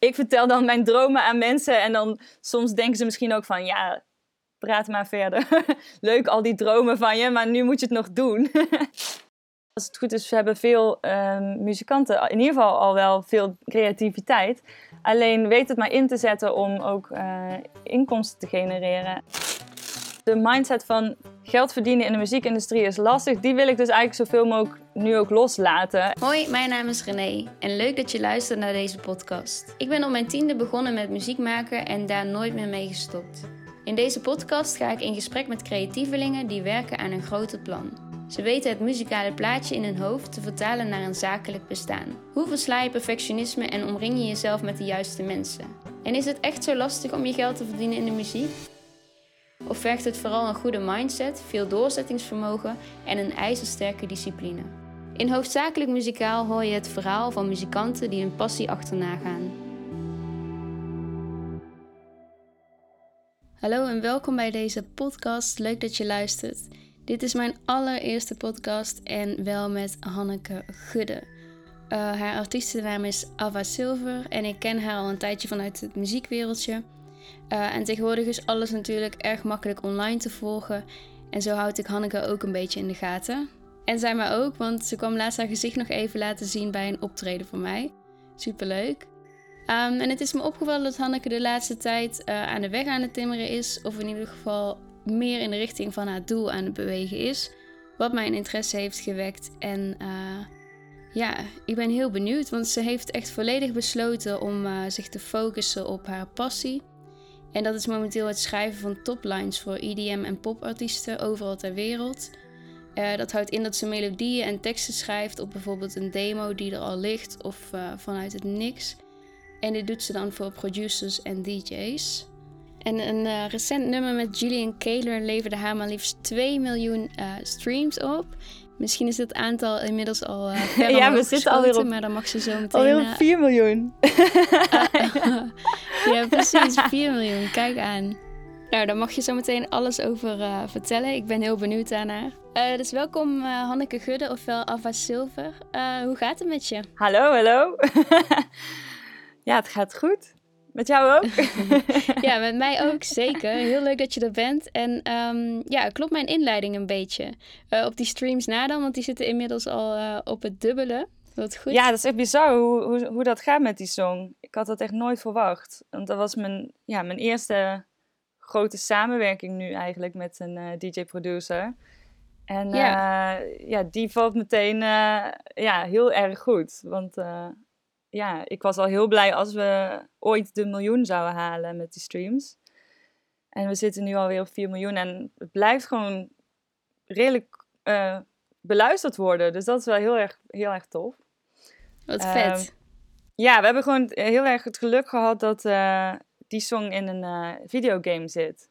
ik vertel dan mijn dromen aan mensen en dan soms denken ze misschien ook van, ja, praat maar verder. Leuk al die dromen van je, maar nu moet je het nog doen. Als het goed is, hebben veel ehm, muzikanten, in ieder geval al wel veel creativiteit. Alleen weet het maar in te zetten om ook uh, inkomsten te genereren. De mindset van geld verdienen in de muziekindustrie is lastig. Die wil ik dus eigenlijk zoveel mogelijk nu ook loslaten. Hoi, mijn naam is René en leuk dat je luistert naar deze podcast. Ik ben op mijn tiende begonnen met muziek maken en daar nooit meer mee gestopt. In deze podcast ga ik in gesprek met creatievelingen die werken aan een groter plan. Ze weten het muzikale plaatje in hun hoofd te vertalen naar een zakelijk bestaan. Hoe versla je perfectionisme en omring je jezelf met de juiste mensen? En is het echt zo lastig om je geld te verdienen in de muziek? Of vergt het vooral een goede mindset, veel doorzettingsvermogen en een ijzersterke discipline? In Hoofdzakelijk Muzikaal hoor je het verhaal van muzikanten die hun passie achterna gaan. Hallo en welkom bij deze podcast. Leuk dat je luistert. Dit is mijn allereerste podcast en wel met Hanneke Gudde. Uh, haar artiestennaam is Ava Silver en ik ken haar al een tijdje vanuit het muziekwereldje. Uh, en tegenwoordig is alles natuurlijk erg makkelijk online te volgen. En zo houd ik Hanneke ook een beetje in de gaten. En zij mij ook, want ze kwam laatst haar gezicht nog even laten zien bij een optreden van mij. Superleuk. Um, en het is me opgevallen dat Hanneke de laatste tijd uh, aan de weg aan het timmeren is, of in ieder geval meer in de richting van haar doel aan het bewegen is. Wat mijn interesse heeft gewekt. En uh, ja, ik ben heel benieuwd, want ze heeft echt volledig besloten om zich te focussen op haar passie. En dat is momenteel het schrijven van toplines voor EDM en popartiesten overal ter wereld. Uh, dat houdt in dat ze melodieën en teksten schrijft op bijvoorbeeld een demo die er al ligt of vanuit het niks. En dit doet ze dan voor producers en DJ's. En een uh, recent nummer met Julian Kaler leverde haar maar liefst 2 miljoen streams op. Misschien is het aantal inmiddels al uh, Ja, we zitten alweer op... Maar dan mag ze zo meteen... Alweer op 4 miljoen. ja, precies. 4 miljoen. Kijk aan. Nou, daar mag je zo meteen alles over vertellen. Ik ben heel benieuwd daarnaar. dus welkom Hanneke Gudde, ofwel Ava Silver. hoe gaat het met je? Hallo, hallo. ja, het gaat goed. Met jou ook? ja, met mij ook, zeker. Heel leuk dat je er bent. En um, ja, klopt mijn inleiding een beetje uh, op die streams na dan? Want die zitten inmiddels al uh, op het dubbele. Dat goed? Ja, dat is echt bizar hoe, hoe, hoe dat gaat met die song. Ik had dat echt nooit verwacht. Want dat was mijn, ja, mijn eerste grote samenwerking nu eigenlijk met een uh, DJ-producer. En ja. ja, die valt meteen ja, heel erg goed. Want ja, ik was al heel blij als we ooit de miljoen zouden halen met die streams. En we zitten nu alweer op 4 miljoen en het blijft gewoon redelijk uh, beluisterd worden. Dus dat is wel heel erg, heel erg tof. Wat vet. Um, ja, we hebben gewoon heel erg het geluk gehad dat uh, die song in een uh, videogame zit.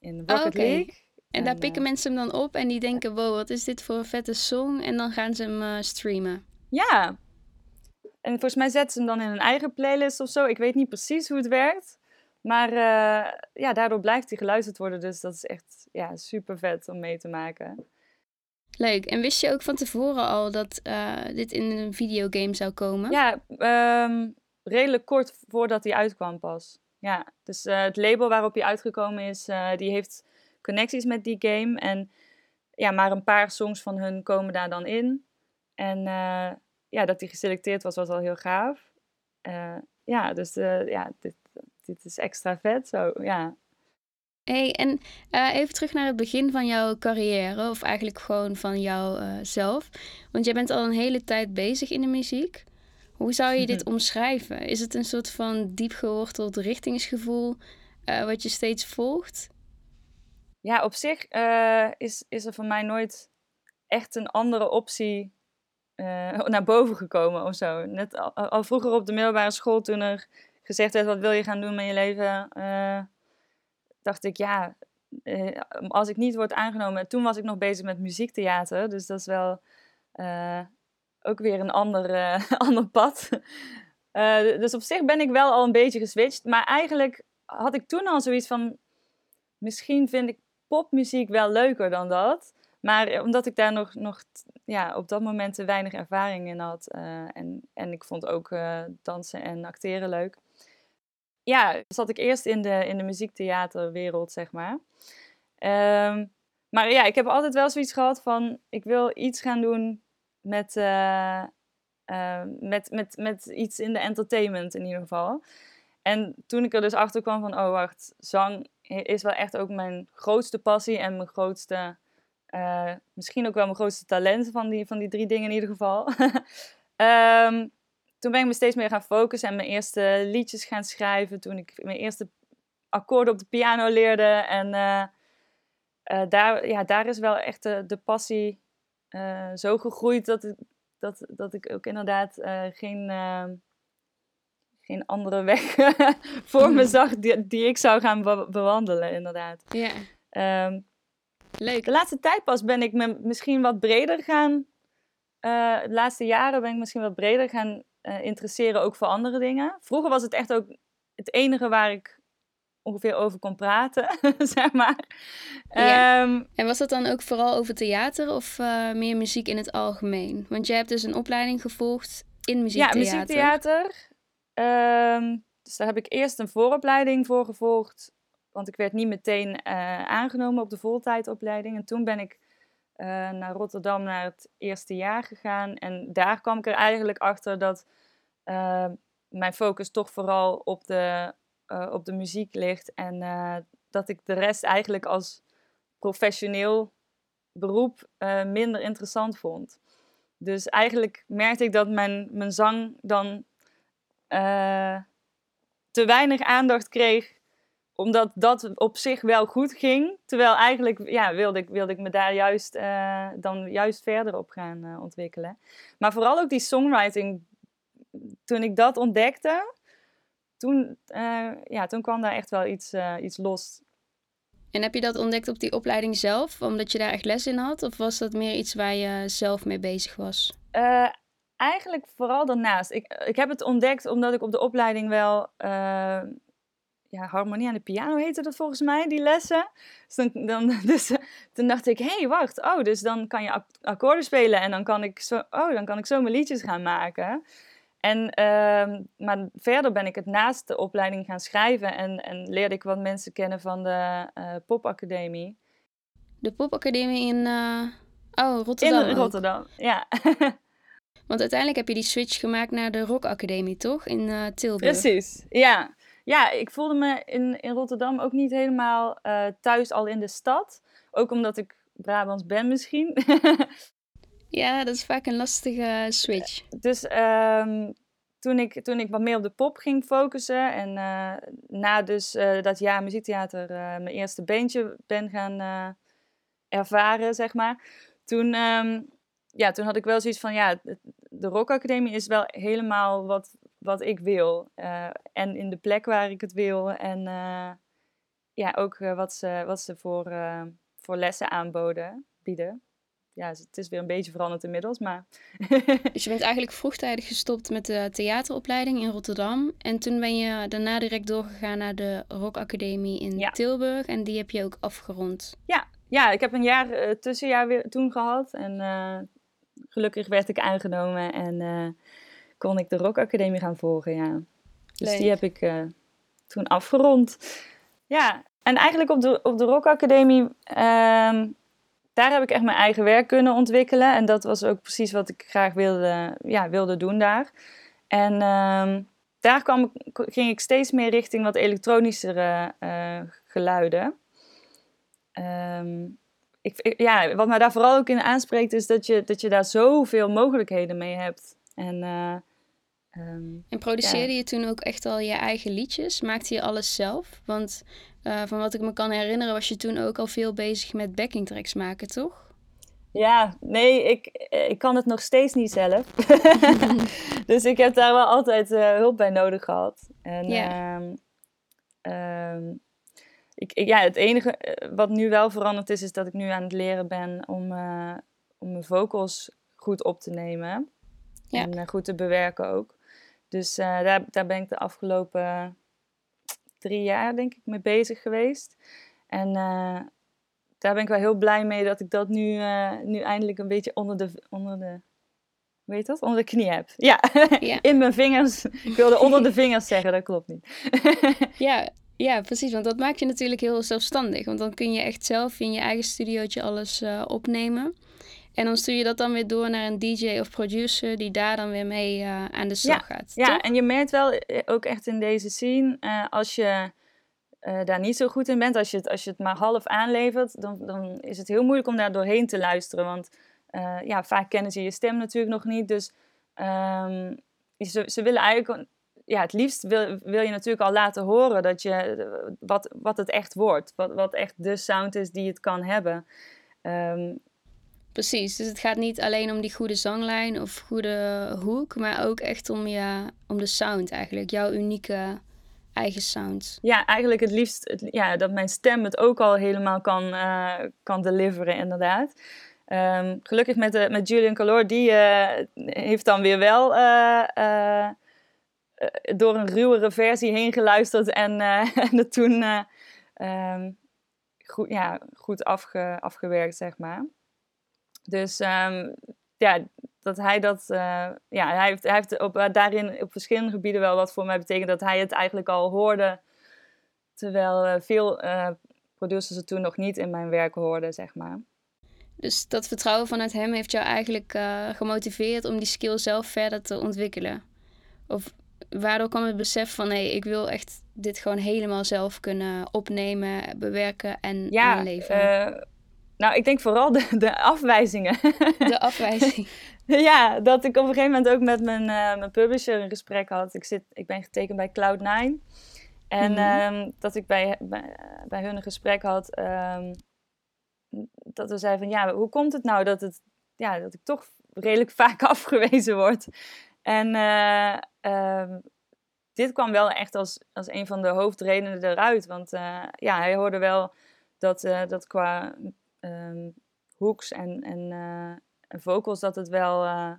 In Rocket oh, okay. League. En, en daar pikken mensen hem dan op en die denken, wow, wat is dit voor een vette song? En dan gaan ze hem streamen. Ja, en volgens mij zetten ze hem dan in een eigen playlist of zo. Ik weet niet precies hoe het werkt. Maar uh, ja, daardoor blijft hij geluisterd worden. Dus dat is echt ja, super vet om mee te maken. Leuk. En wist je ook van tevoren al dat uh, dit in een videogame zou komen? Ja, um, redelijk kort voordat hij uitkwam pas. Ja, dus uh, het label waarop hij uitgekomen is, die heeft connecties met die game. En ja, maar een paar songs van hun komen daar dan in. En ja, dat hij geselecteerd was, was al heel gaaf. Uh, ja, dus uh, ja, dit, dit is extra vet. Zo, ja. Hey, en uh, even terug naar het begin van jouw carrière, of eigenlijk gewoon van jouzelf. Want jij bent al een hele tijd bezig in de muziek. Hoe zou je dit omschrijven? Is het een soort van diep geworteld richtingsgevoel wat je steeds volgt? Ja, op zich is, is er voor mij nooit echt een andere optie naar boven gekomen of zo. Net al, vroeger op de middelbare school, toen er gezegd werd: wat wil je gaan doen met je leven? Uh, dacht ik, ja, uh, als ik niet word aangenomen. Toen was ik nog bezig met muziektheater, dus dat is wel ook weer een ander, ander pad. dus op zich ben ik wel al een beetje geswitcht. Maar eigenlijk had ik toen al zoiets van: misschien vind ik popmuziek wel leuker dan dat. Maar omdat ik daar nog, nog ja, op dat moment te weinig ervaring in had. en, en ik vond ook dansen en acteren leuk. Ja, zat ik eerst in de, in de muziektheaterwereld, zeg maar. Ehm, maar ja, ik heb altijd wel zoiets gehad van, ik wil iets gaan doen met, met, met, met iets in de entertainment in ieder geval. En toen ik er dus achter kwam van, oh wacht, zang is wel echt ook mijn grootste passie en mijn grootste, uh, misschien ook wel mijn grootste talent van die, van die drie dingen in ieder geval. um, toen ben ik me steeds meer gaan focussen en mijn eerste liedjes gaan schrijven. Toen ik mijn eerste akkoorden op de piano leerde. En uh, daar, ja, daar is wel echt de, de passie zo gegroeid dat, ik, dat, dat ik ook inderdaad geen, ehm, geen andere weg voor me zag die, die ik zou gaan bewandelen, inderdaad. Ja. Um, Leuk. De laatste tijd pas ben ik me misschien wat breder gaan. de laatste jaren ben ik misschien wat breder gaan uh, interesseren ook voor andere dingen. Vroeger was het echt ook het enige waar ik ongeveer over kon praten, zeg maar. Ehm, en was dat dan ook vooral over theater of uh, meer muziek in het algemeen? Want jij hebt dus een opleiding gevolgd in muziektheater. Ja, muziektheater. Um, dus daar heb ik eerst een vooropleiding voor gevolgd. Want ik werd niet meteen uh, aangenomen op de voltijdopleiding. En toen ben ik uh, naar Rotterdam naar het eerste jaar gegaan. En daar kwam ik er eigenlijk achter dat uh, mijn focus toch vooral op de, op de muziek ligt. En dat ik de rest eigenlijk als professioneel beroep minder interessant vond. Dus eigenlijk merkte ik dat mijn, mijn zang dan te weinig aandacht kreeg omdat dat op zich wel goed ging. Terwijl eigenlijk ja, wilde, ik, wilde ik me daar juist, uh, dan juist verder op gaan uh, ontwikkelen. Maar vooral ook die songwriting. Toen ik dat ontdekte, toen, uh, ja, toen kwam daar echt wel iets, iets los. En heb je dat ontdekt op die opleiding zelf, omdat je daar echt les in had? Of was dat meer iets waar je zelf mee bezig was? eigenlijk vooral daarnaast. Ik, ik heb het ontdekt omdat ik op de opleiding wel ja, harmonie aan de piano heette dat volgens mij, die lessen. Dus, dan, dan, dus toen dacht ik, hé, hey, wacht, oh, dus dan kan je akkoorden spelen en dan kan ik zo, oh, dan kan ik zo mijn liedjes gaan maken. En, uh, maar verder ben ik het naast de opleiding gaan schrijven en, en leerde ik wat mensen kennen van de uh, popacademie. De popacademie in, uh, oh, Rotterdam. In Rotterdam, ja. Want uiteindelijk heb je die switch gemaakt naar de Rockacademie, toch? In Tilburg. Precies, ja ja, ik voelde me in, in Rotterdam ook niet helemaal uh, thuis al in de stad. Ook omdat ik Brabants ben misschien. ja, dat is vaak een lastige switch. Dus um, toen, ik, toen ik wat meer op de pop ging focussen en uh, na dus uh, dat jaar muziektheater mijn eerste beentje ben gaan ervaren, zeg maar. Toen, um, ja, toen had ik wel zoiets van, ja, de Rock Academie is wel helemaal wat, wat ik wil. Uh, en in de plek waar ik het wil. En uh, ja, ook uh, wat ze, wat ze voor, voor lessen aanboden, bieden. Ja, dus het is weer een beetje veranderd inmiddels, maar... dus je bent eigenlijk vroegtijdig gestopt met de theateropleiding in Rotterdam. En toen ben je daarna direct doorgegaan naar de Rock Academie in ja. Tilburg. En die heb je ook afgerond. Ja, ja ik heb een jaar tussenjaar weer toen gehad. En gelukkig werd ik aangenomen en kon ik de Rock Academie gaan volgen, ja. Dus die heb ik uh, toen afgerond. Ja, en eigenlijk op de, op de Rock Academie, um, daar heb ik echt mijn eigen werk kunnen ontwikkelen. En dat was ook precies wat ik graag wilde, ja, wilde doen daar. En um, daar kwam, ging ik steeds meer richting wat elektronischere uh, geluiden. Um, ik, ja, wat mij daar vooral ook in aanspreekt, is dat je, dat je daar zoveel mogelijkheden mee hebt. En uh, Um, en produceerde je toen ook echt al je eigen liedjes? Maakte je alles zelf? Want uh, van wat ik me kan herinneren was je toen ook al veel bezig met backing tracks maken, toch? Ja, nee, ik, ik kan het nog steeds niet zelf. dus ik heb daar wel altijd uh, hulp bij nodig gehad. En ja. Um, um, ik, ja, het enige eh, wat nu wel veranderd is, is dat ik nu aan het leren ben om, uh, om mijn vocals goed op te nemen. Ja. En uh, goed te bewerken ook. Dus uh, daar, daar ben ik de afgelopen drie jaar, denk ik, mee bezig geweest. En uh, daar ben ik wel heel blij mee dat ik dat nu, nu eindelijk een beetje onder de, onder de weet dat? Onder de knie heb. Ja, ja. in mijn vingers. Ik wilde onder de vingers zeggen, dat klopt niet. ja, ja, precies. Want dat maakt je natuurlijk heel zelfstandig. Want dan kun je echt zelf in je eigen studiootje alles uh, opnemen. En dan stuur je dat dan weer door naar een DJ of producer die daar dan weer mee uh, aan de slag ja, gaat. Ja, en je merkt wel eh, ook echt in deze scene, uh, als je daar niet zo goed in bent, als je het, als je het maar half aanlevert, dan, dan is het heel moeilijk om daar doorheen te luisteren. Want ja, vaak kennen ze je stem natuurlijk nog niet. Dus um, ze, ze willen eigenlijk ja, het liefst wil, wil je natuurlijk al laten horen dat je, wat, wat het echt wordt. Wat, wat echt de sound is die het kan hebben. Um, Precies, dus het gaat niet alleen om die goede zanglijn of goede hoek, maar ook echt om, je, om de sound eigenlijk, jouw unieke eigen sound. Ja, eigenlijk het liefst ja, dat mijn stem het ook al helemaal kan, uh, kan deliveren, inderdaad. Um, gelukkig met, de, met Julian Calor, die uh, heeft dan weer wel uh, door een ruwere versie heen geluisterd en, en het toen um, goed, ja, goed afge, afgewerkt, zeg maar. Dus um, ja, dat hij dat, uh, ja, hij heeft, hij heeft op, daarin op verschillende gebieden wel wat voor mij betekend dat hij het eigenlijk al hoorde, terwijl uh, veel producers het toen nog niet in mijn werk hoorden, zeg maar. Dus dat vertrouwen vanuit hem heeft jou eigenlijk gemotiveerd om die skill zelf verder te ontwikkelen? Of waardoor kwam het besef van hé, hey, ik wil echt dit gewoon helemaal zelf kunnen opnemen, bewerken en ja, aanleveren? Nou, ik denk vooral de, de afwijzingen. De afwijzing. ja, dat ik op een gegeven moment ook met mijn, uh, mijn publisher een gesprek had. Ik, zit, ik ben getekend bij Cloud9. En mm -hmm. um, dat ik bij, bij, bij, hun een gesprek had. Um, dat we zeiden van, ja, hoe komt het nou dat, het, ja, dat ik toch redelijk vaak afgewezen word? En uh, um, dit kwam wel echt als, als een van de hoofdredenen eruit. Want uh, ja, hij hoorde wel dat, dat qua um, hooks en, en, uh, en, vocals, dat het wel uh,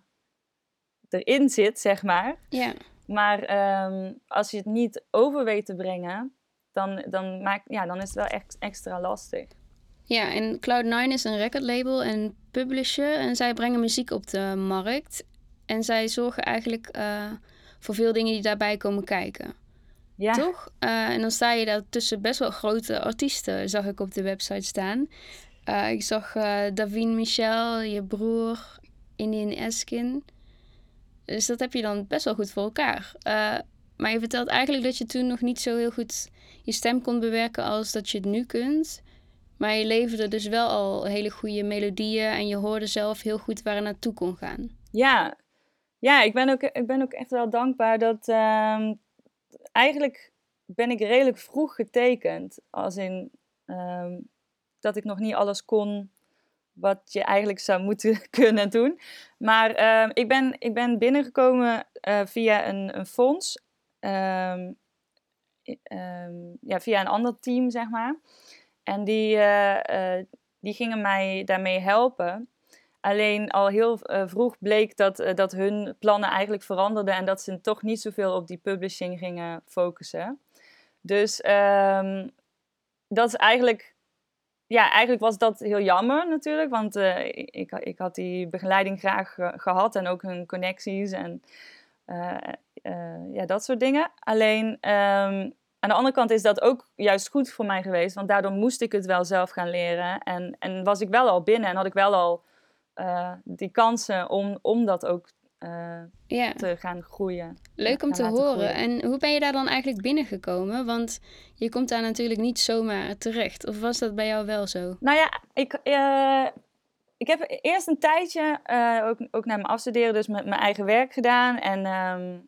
erin zit, zeg maar. Ja. Maar um, als je het niet over weet te brengen, dan, dan, maakt, ja, dan is het wel echt extra lastig. Ja, en Cloud9 is een recordlabel en publisher en zij brengen muziek op de markt. En zij zorgen eigenlijk uh, voor veel dingen die daarbij komen kijken. Ja. Toch? Uh, en dan sta je daar tussen best wel grote artiesten, zag ik op de website staan. Uh, ik zag uh, Davine Michel, je broer, Indian Eskin. Dus dat heb je dan best wel goed voor elkaar. Uh, maar je vertelt eigenlijk dat je toen nog niet zo heel goed je stem kon bewerken als dat je het nu kunt. Maar je leverde dus wel al hele goede melodieën en je hoorde zelf heel goed waar het naartoe kon gaan. Ja, ja ik, ben ook, ik ben ook echt wel dankbaar dat. Uh, eigenlijk ben ik redelijk vroeg getekend. Als in. Um, dat ik nog niet alles kon wat je eigenlijk zou moeten kunnen doen. Maar uh, ik, ben, ik ben binnengekomen uh, via een, een fonds. Um, um, ja, via een ander team, zeg maar. En die, uh, die gingen mij daarmee helpen. Alleen al heel vroeg bleek dat, dat hun plannen eigenlijk veranderden en dat ze toch niet zoveel op die publishing gingen focussen. Dus dat is eigenlijk ja, eigenlijk was dat heel jammer natuurlijk, want uh, ik, ik had die begeleiding graag uh, gehad en ook hun connecties en uh, ja, dat soort dingen. Alleen um, aan de andere kant is dat ook juist goed voor mij geweest, want daardoor moest ik het wel zelf gaan leren en, en was ik wel al binnen en had ik wel al die kansen om, om dat ook uh, ja. te gaan groeien. Leuk om te horen. Groeien. En hoe ben je daar dan eigenlijk binnengekomen? Want je komt daar natuurlijk niet zomaar terecht. Of was dat bij jou wel zo? Nou ja, ik, uh, ik heb eerst een tijdje uh, ook, ook naar mijn afstuderen, dus met mijn eigen werk gedaan. En um,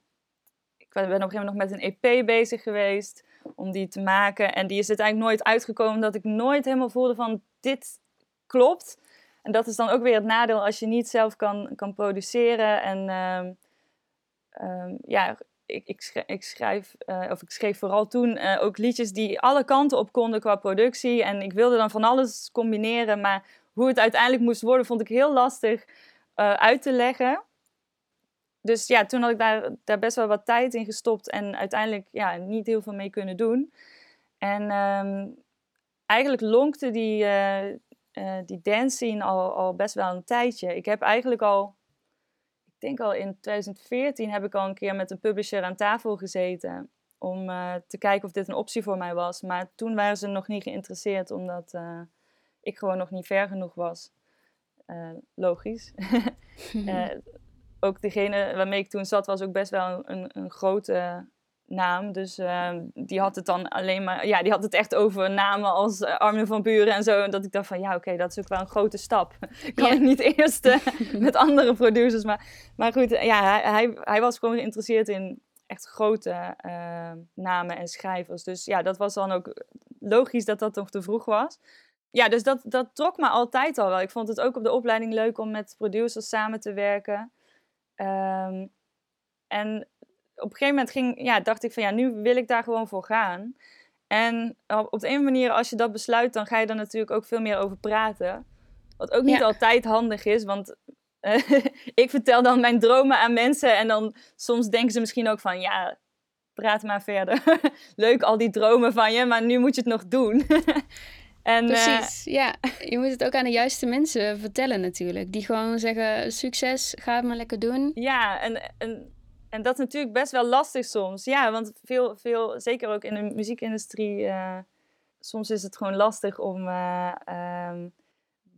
ik ben op een gegeven moment nog met een EP bezig geweest om die te maken. En die is uiteindelijk nooit uitgekomen, dat ik nooit helemaal voelde van dit klopt. En dat is dan ook weer het nadeel als je niet zelf kan, kan produceren. En um, um, ja, ik, ik, schrijf, ik schrijf uh, of ik schreef vooral toen uh, ook liedjes die alle kanten op konden qua productie. En ik wilde dan van alles combineren, maar hoe het uiteindelijk moest worden, vond ik heel lastig uh, uit te leggen. Dus ja, toen had ik daar, daar best wel wat tijd in gestopt en uiteindelijk ja, niet heel veel mee kunnen doen. En um, eigenlijk lonkte die, uh, uh, die dance scene al, al best wel een tijdje. Ik heb eigenlijk al, ik denk al in 2014 heb ik al een keer met een publisher aan tafel gezeten. Om uh, te kijken of dit een optie voor mij was. Maar toen waren ze nog niet geïnteresseerd, omdat uh, ik gewoon nog niet ver genoeg was. logisch. ook degene waarmee ik toen zat was ook best wel een, een grote naam. Dus uh, die had het dan alleen maar, ja, die had het echt over namen als uh, Armin van Buren en zo. En dat ik dacht van, ja, oké, dat is ook wel een grote stap. kan ik niet eerst uh, met andere producers. Maar, maar goed, ja, hij, hij, hij was gewoon geïnteresseerd in echt grote namen en schrijvers. Dus ja, dat was dan ook logisch dat dat nog te vroeg was. Ja, dus dat, dat trok me altijd al wel. Ik vond het ook op de opleiding leuk om met producers samen te werken. Um, en op een gegeven moment ging, ja, dacht ik van ja, nu wil ik daar gewoon voor gaan. En op de een manier, als je dat besluit, dan ga je er natuurlijk ook veel meer over praten. Wat ook niet altijd handig is, want uh, ik vertel dan mijn dromen aan mensen en dan soms denken ze misschien ook van ja, praat maar verder. Leuk al die dromen van je, maar nu moet je het nog doen. en, eh, Precies, ja. Je moet het ook aan de juiste mensen vertellen natuurlijk. Die gewoon zeggen, succes, ga het maar lekker doen. Ja, en, en en dat is natuurlijk best wel lastig soms. Ja, want veel, veel zeker ook in de muziekindustrie, uh, soms is het gewoon lastig om uh, um,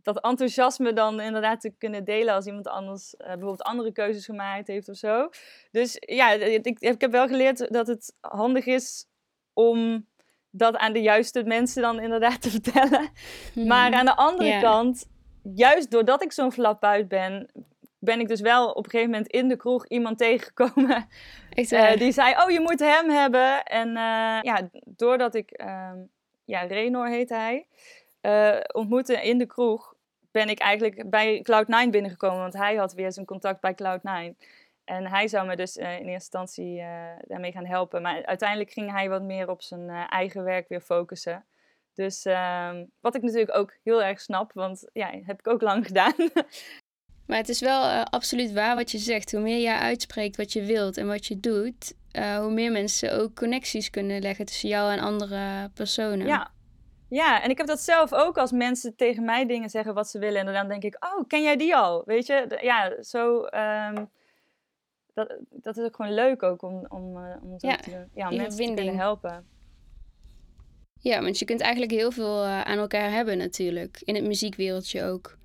dat enthousiasme dan inderdaad te kunnen delen als iemand anders uh, bijvoorbeeld andere keuzes gemaakt heeft of zo. Dus ja, ik, ik heb wel geleerd dat het handig is om dat aan de juiste mensen dan inderdaad te vertellen. Maar aan de andere kant, juist doordat ik zo'n flap uit ben, ben ik dus wel op een gegeven moment in de kroeg iemand tegengekomen. Uh, die zei, oh, je moet hem hebben. En uh, ja, doordat ik, uh, ja, Renor heette hij, uh, ontmoette in de kroeg, ben ik eigenlijk bij Cloud9 binnengekomen. Want hij had weer zijn contact bij Cloud9. En hij zou me dus in eerste instantie daarmee gaan helpen. Maar uiteindelijk ging hij wat meer op zijn eigen werk weer focussen. Dus ehm, wat ik natuurlijk ook heel erg snap, want ja, heb ik ook lang gedaan. Maar het is wel uh, absoluut waar wat je zegt. Hoe meer jij uitspreekt wat je wilt en wat je doet, uh, hoe meer mensen ook connecties kunnen leggen tussen jou en andere personen. Ja. Ja, en ik heb dat zelf ook als mensen tegen mij dingen zeggen wat ze willen. En dan denk ik, oh, ken jij die al? Weet je, ja, zo. Um, dat, dat is ook gewoon leuk ook om, om, uh, om ja, te, ja, mensen te kunnen helpen. Ja, want je kunt eigenlijk heel veel aan elkaar hebben natuurlijk. In het muziekwereldje ook.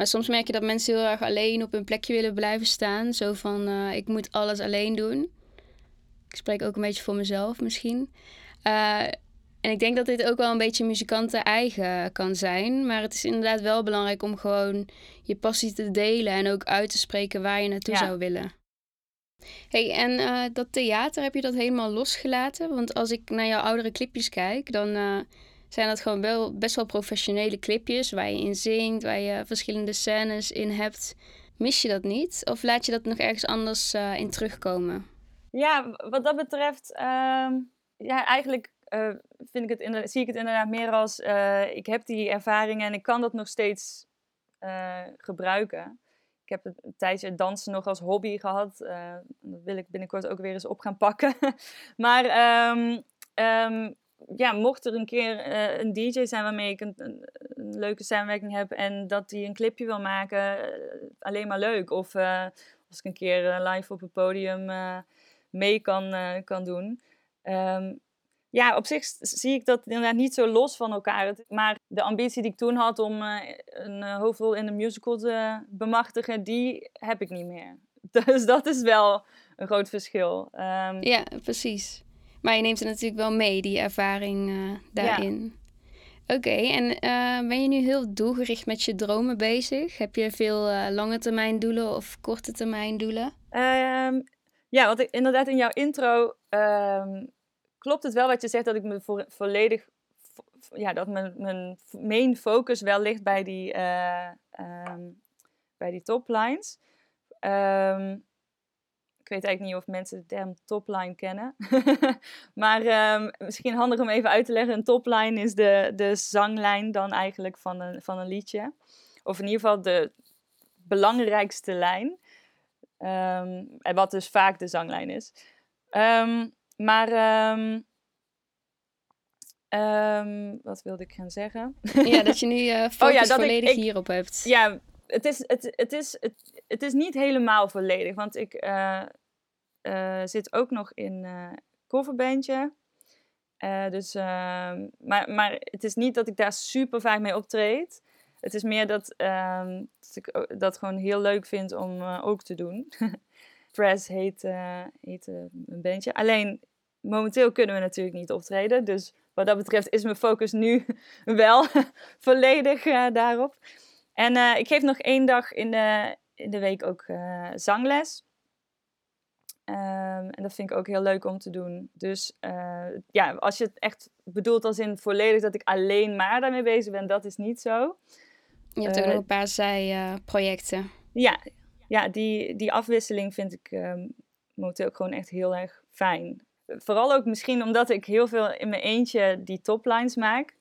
Maar soms merk je dat mensen heel erg alleen op hun plekje willen blijven staan. Zo van, uh, ik moet alles alleen doen. Ik spreek ook een beetje voor mezelf misschien. Uh, en ik denk dat dit ook wel een beetje muzikanten eigen kan zijn. Maar het is inderdaad wel belangrijk om gewoon je passie te delen en ook uit te spreken waar je naartoe zou willen. hey, en uh, dat theater, heb je dat helemaal losgelaten? Want als ik naar jouw oudere clipjes kijk, dan zijn dat gewoon wel best wel professionele clipjes waar je in zingt, waar je verschillende scènes in hebt. Mis je dat niet? Of laat je dat nog ergens anders uh, in terugkomen? Ja, wat dat betreft, uh, ja, eigenlijk uh, vind ik het zie ik het inderdaad meer als uh, ik heb die ervaringen en ik kan dat nog steeds gebruiken. Ik heb een tijdje dansen nog als hobby gehad. dat wil ik binnenkort ook weer eens op gaan pakken. maar um, um, ja, mocht er een keer uh, een DJ zijn waarmee ik een, leuke samenwerking heb en dat die een clipje wil maken, uh, alleen maar leuk. Of uh, als ik een keer live op het podium mee kan, kan doen. Um, ja, op zich zie ik dat inderdaad niet zo los van elkaar. Maar de ambitie die ik toen had om een hoofdrol in een musical te bemachtigen, die heb ik niet meer. Dus dat is wel een groot verschil. Um, ja, precies. Maar je neemt het natuurlijk wel mee, die ervaring uh, daarin. Oké, en uh, ben je nu heel doelgericht met je dromen bezig? Heb je veel uh, lange termijn doelen of korte termijn doelen? Um, ja, want ik, inderdaad in jouw intro um, klopt het wel wat je zegt dat ik me voor, volledig, ja, dat mijn, mijn main focus wel ligt bij die, um, bij die toplines. Um, weet eigenlijk niet of mensen de term topline kennen. maar um, misschien handig om even uit te leggen. Een topline is de, de zanglijn dan eigenlijk van een, van een liedje. Of in ieder geval de belangrijkste lijn. Um, en wat dus vaak de zanglijn is. Um, maar Ehm, wat wilde ik gaan zeggen? Ja, dat je nu uh, focus oh, ja, dat volledig ik, hierop hebt. Ja, het is, het, het, is, het, het is niet helemaal volledig. Want ik uh, zit ook nog in uh, coverbandje. dus, ehm, maar, maar het is niet dat ik daar super vaak mee optreed. Het is meer dat, ehm, dat ik dat gewoon heel leuk vind om ook te doen. Press heet, heet een bandje. Alleen momenteel kunnen we natuurlijk niet optreden. Dus wat dat betreft is mijn focus nu wel volledig daarop. En ik geef nog één dag in de, in de week ook zangles. Um, en dat vind ik ook heel leuk om te doen. Dus ja, als je het echt bedoelt als in volledig dat ik alleen maar daarmee bezig ben, dat is niet zo. Je hebt ook nog een paar zijprojecten. ja, ja die, die afwisseling vind ik um, momenteel ook gewoon echt heel erg fijn vooral ook misschien omdat ik heel veel in mijn eentje die toplines maak,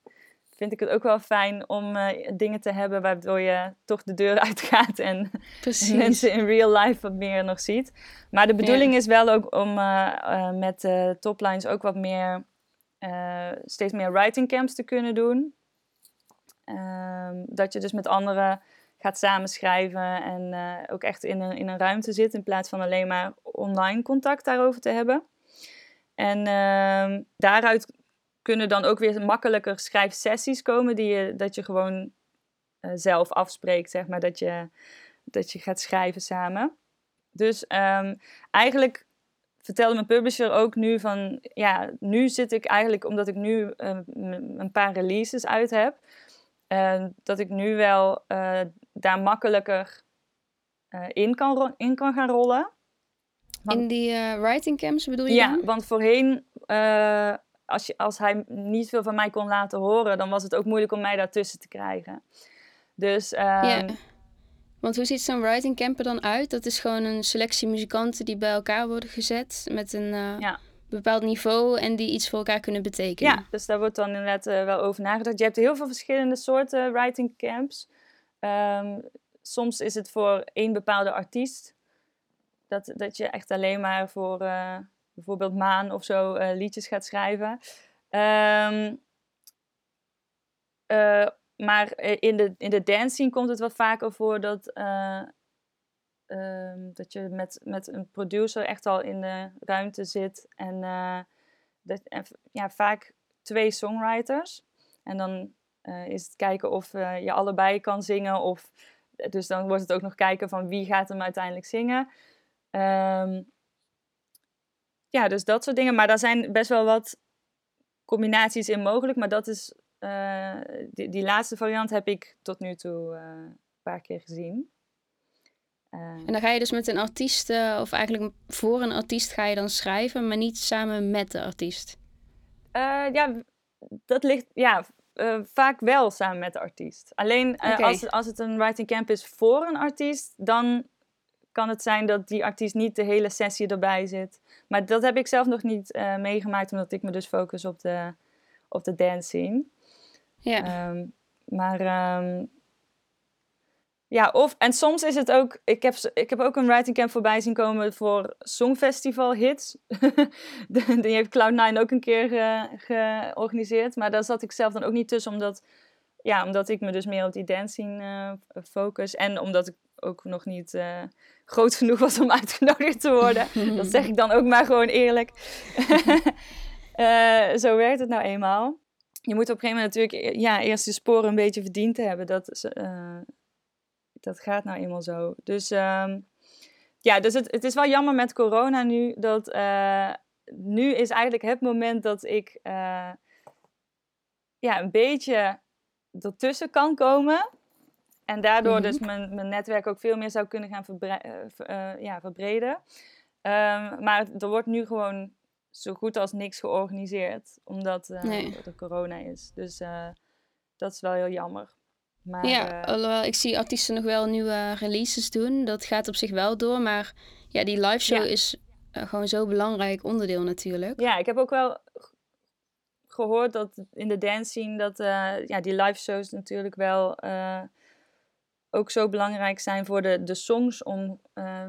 vind ik het ook wel fijn om uh, dingen te hebben waardoor je toch de deur uitgaat en mensen in real life wat meer nog ziet. Maar de bedoeling is wel ook om uh, uh, met toplines ook wat meer, steeds meer writing camps te kunnen doen. Ehm, dat je dus met anderen gaat samenschrijven en ook echt in een, in een ruimte zit in plaats van alleen maar online contact daarover te hebben. En uh, daaruit kunnen dan ook weer makkelijker schrijfsessies komen, die je, dat je gewoon uh, zelf afspreekt, zeg maar, dat je, dat je gaat schrijven samen. Dus um, eigenlijk vertelde mijn publisher ook nu van, ja, nu zit ik eigenlijk, omdat ik nu uh, een paar releases uit heb, uh, dat ik nu wel daar makkelijker in, kan, in kan gaan rollen in die writing camps bedoel je? Ja, want voorheen, als, je, als hij niet veel van mij kon laten horen, dan was het ook moeilijk om mij daartussen te krijgen. Dus. Um, ja. Want hoe ziet zo'n writing camp er dan uit? Dat is gewoon een selectie muzikanten die bij elkaar worden gezet met een uh, ja. bepaald niveau en die iets voor elkaar kunnen betekenen. Ja, dus daar wordt dan inderdaad wel over nagedacht. Je hebt heel veel verschillende soorten writing camps. Um, soms is het voor één bepaalde artiest. Dat, dat je echt alleen maar voor uh, bijvoorbeeld Maan of zo uh, liedjes gaat schrijven. Um, uh, maar in de, in de dance scene komt het wat vaker voor dat, um, dat je met, met een producer echt al in de ruimte zit. En, dat, ja, vaak twee songwriters. En dan is het kijken of je allebei kan zingen. Of, dus dan wordt het ook nog kijken van wie gaat hem uiteindelijk zingen. Um, ja, dus dat soort dingen. Maar daar zijn best wel wat combinaties in mogelijk. Maar dat is, uh, die, die, laatste variant heb ik tot nu toe uh, een paar keer gezien. Uh, en dan ga je dus met een artiest, of eigenlijk voor een artiest ga je dan schrijven, maar niet samen met de artiest? ja, dat ligt, ja, vaak wel samen met de artiest. Alleen okay. als, als het een writing camp is voor een artiest, dan kan het zijn dat die artiest niet de hele sessie erbij zit. Maar dat heb ik zelf nog niet uh, meegemaakt, omdat ik me dus focus op de, op de dance scene. Ja. Um, maar um, ja, of, en soms is het ook, ik heb, ik heb ook een writing camp voorbij zien komen voor Songfestival hits. die heeft Cloud9 ook een keer georganiseerd, maar daar zat ik zelf dan ook niet tussen, omdat, ja, omdat ik me dus meer op die dance scene uh, focus. En omdat ik ook nog niet uh, groot genoeg was om uitgenodigd te worden. dat zeg ik dan ook maar gewoon eerlijk. uh, zo werkt het nou eenmaal. Je moet op een gegeven moment natuurlijk ja, eerst je sporen een beetje verdiend hebben. Dat, uh, dat gaat nou eenmaal zo. Dus um, ja, dus het, het is wel jammer met corona nu. Dat nu is eigenlijk het moment dat ik ja, een beetje ertussen kan komen. En daardoor dus mhm. mijn, mijn netwerk ook veel meer zou kunnen gaan uh, ja, verbreden. Um, maar er wordt nu gewoon zo goed als niks georganiseerd, omdat uh, er corona is. Dus uh, dat is wel heel jammer. Maar, ja, alhoewel ik zie artiesten nog wel nieuwe releases doen. Dat gaat op zich wel door, maar ja, die live show is gewoon zo'n belangrijk onderdeel natuurlijk. Ja, ik heb ook wel gehoord dat in de dance scene dat ja, die live shows natuurlijk wel ook zo belangrijk zijn voor de, de songs om, uh,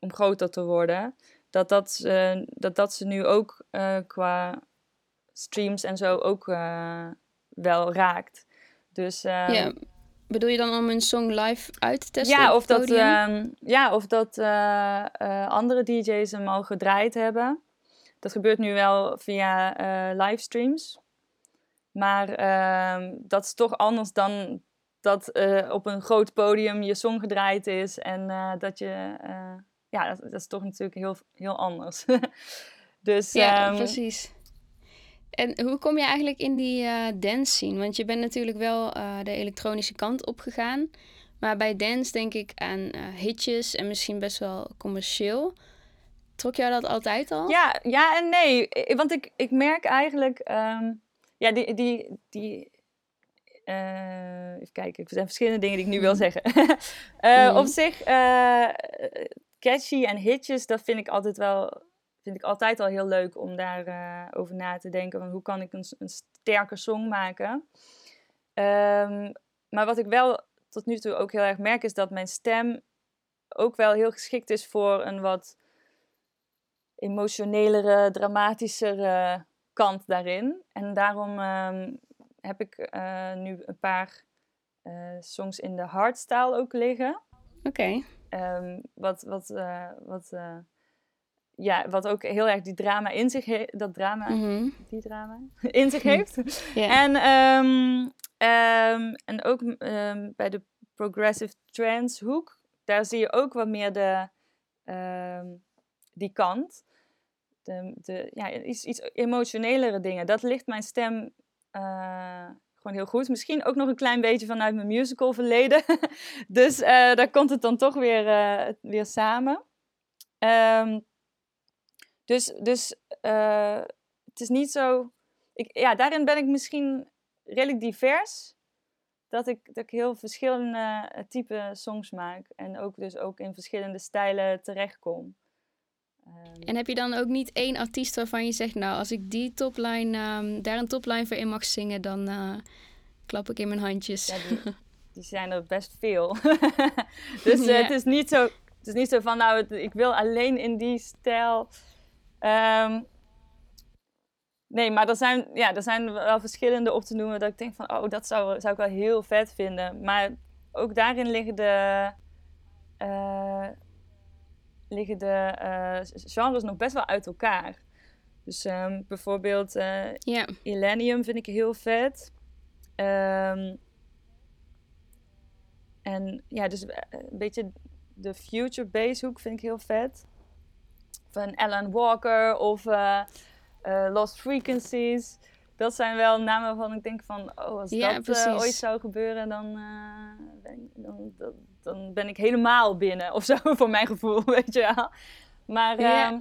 om groter te worden. Dat dat, uh, dat, dat ze nu ook uh, qua streams en zo ook wel raakt. Dus, ehm, ja. Bedoel je dan om een song live uit te testen? Ja, of dat, ehm, ja, of dat andere DJ's hem al gedraaid hebben. Dat gebeurt nu wel via livestreams. Maar ehm, dat is toch anders dan dat uh, op een groot podium je song gedraaid is. En uh, dat je, uh, ja, dat, dat, is toch natuurlijk heel, heel anders. dus, ja, um, precies. En hoe kom je eigenlijk in die dance scene? Want je bent natuurlijk wel de elektronische kant opgegaan. Maar bij dance denk ik aan hitjes en misschien best wel commercieel. Trok jou dat altijd al? Ja, ja en nee. Want ik, ik merk eigenlijk... Um, ja, die, die, die uh, even kijken, er zijn verschillende dingen die ik nu wil zeggen. uh, Op zich, uh, catchy en hitjes, dat vind ik altijd wel, vind ik altijd al heel leuk om daarover over na te denken. Van hoe kan ik een, een sterke song maken? Um, maar wat ik wel tot nu toe ook heel erg merk, is dat mijn stem ook wel heel geschikt is voor een wat emotionelere, dramatischere kant daarin. En daarom um, heb ik uh, nu een paar uh, songs in de hardstyle ook liggen. Oké. Okay. Um, wat, wat, uh, wat, ja, wat ook heel erg die drama in zich heeft. Dat drama, mm -hmm. die drama, in zich heeft. yeah. En, um, en ook bij de progressive trance hoek, daar zie je ook wat meer de, die kant de, de, ja, iets, iets emotionelere dingen. Dat ligt mijn stem uh, gewoon heel goed. Misschien ook nog een klein beetje vanuit mijn musical verleden. dus uh, daar komt het dan toch weer, uh, weer samen. Um, dus dus het is niet zo... Ik, ja, daarin ben ik misschien redelijk divers. Dat ik, dat ik heel verschillende type songs maak. En ook dus ook in verschillende stijlen terechtkom. Ehm, en heb je dan ook niet één artiest waarvan je zegt, nou, als ik die topline, um, daar een topline voor in mag zingen, dan uh, klap ik in mijn handjes. Ja, die, die zijn er best veel. dus uh, ja. het, is niet zo, het is niet zo van, nou, het, ik wil alleen in die stijl. Um, nee, maar er zijn, ja, er zijn wel verschillende op te noemen dat ik denk van, oh, dat zou, zou ik wel heel vet vinden. Maar ook daarin liggen de... Uh, liggen de uh, genres nog best wel uit elkaar. Dus um, bijvoorbeeld uh, yeah. Illenium vind ik heel vet. Um, en ja, dus eh, een beetje de future bass hoek vind ik heel vet. Van Alan Walker of uh, Lost Frequencies. Dat zijn wel namen waarvan ik denk van, oh, als ja, dat ooit zou gebeuren, dan, ben, dan, dan dan ben ik helemaal binnen of zo, voor mijn gevoel, weet je wel. Maar... Ja. Ehm,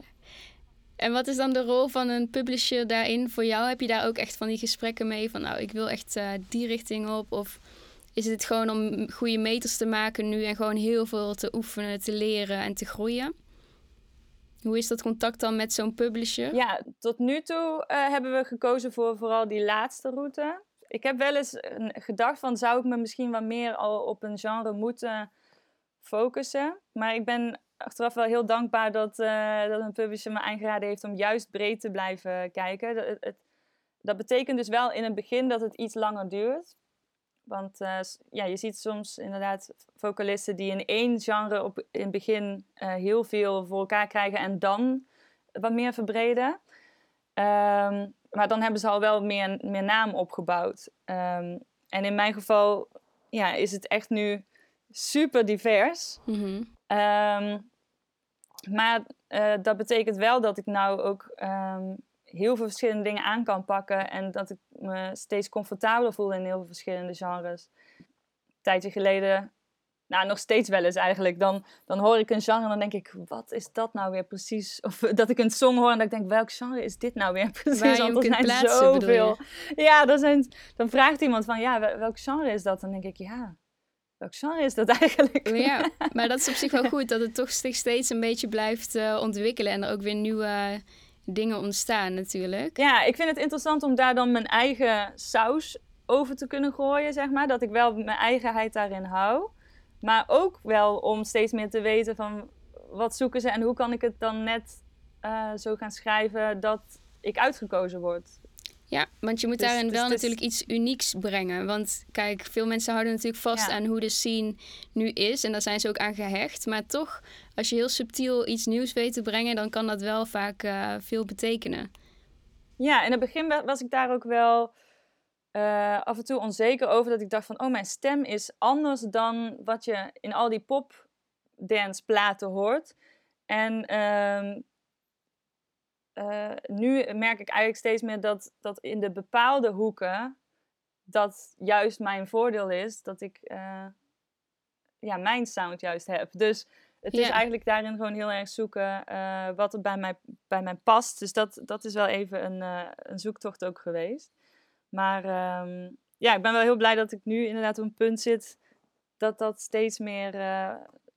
en wat is dan de rol van een publisher daarin voor jou? Heb je daar ook echt van die gesprekken mee van, nou, ik wil echt uh, die richting op? Of is het gewoon om goede meters te maken nu en gewoon heel veel te oefenen, te leren en te groeien? Hoe is dat contact dan met zo'n publisher? Ja, tot nu toe uh, hebben we gekozen voor vooral die laatste route ik heb wel eens gedacht van zou ik me misschien wat meer al op een genre moeten focussen. Maar ik ben achteraf wel heel dankbaar dat, uh, dat een publisher me aangeraden heeft om juist breed te blijven kijken. Dat, het, dat betekent dus wel in het begin dat het iets langer duurt. Want uh, ja, je ziet soms inderdaad vocalisten die in één genre op, in het begin uh, heel veel voor elkaar krijgen en dan wat meer verbreden. Um, maar dan hebben ze al wel meer, meer naam opgebouwd. Um, en in mijn geval ja, is het echt nu super divers. Mm -hmm. um, maar uh, dat betekent wel dat ik nou ook um, heel veel verschillende dingen aan kan pakken. En dat ik me steeds comfortabeler voel in heel veel verschillende genres. Een tijdje geleden nou, nog steeds wel eens eigenlijk. Dan, dan hoor ik een genre en dan denk ik, wat is dat nou weer precies? Of dat ik een song hoor en dat ik denk, welk genre is dit nou weer precies? Waar Want er zijn plaatsen, zoveel. Ja, dan, zijn, dan vraagt iemand van, ja, welk genre is dat? Dan denk ik, ja, welk genre is dat eigenlijk? Ja, maar dat is op zich wel goed, dat het toch steeds een beetje blijft uh, ontwikkelen en er ook weer nieuwe dingen ontstaan natuurlijk. Ja, ik vind het interessant om daar dan mijn eigen saus over te kunnen gooien, zeg maar. Dat ik wel mijn eigenheid daarin hou. Maar ook wel om steeds meer te weten van wat zoeken ze en hoe kan ik het dan net uh, zo gaan schrijven dat ik uitgekozen word. Ja, want je moet Dus- daarin dus wel is- natuurlijk iets unieks brengen. Want kijk, veel mensen houden natuurlijk vast Ja. aan hoe de scene nu is. En daar zijn ze ook aan gehecht. Maar toch, als je heel subtiel iets nieuws weet te brengen, dan kan dat wel vaak eh, veel betekenen. Ja, in het begin wa- was ik daar ook wel eh, af en toe onzeker over. Dat ik dacht van, oh, mijn stem is anders dan wat je in al die popdance platen hoort. En ehm, eh, nu merk ik eigenlijk steeds meer dat, dat in de bepaalde hoeken dat juist mijn voordeel is. Dat ik ja, mijn sound juist heb. Dus het is eigenlijk daarin gewoon heel erg zoeken eh, wat er bij mij, bij mij past. Dus dat, dat is wel even een, eh, een zoektocht ook geweest. Maar ehm, ja, ik ben wel heel blij dat ik nu inderdaad op een punt zit dat dat steeds meer eh,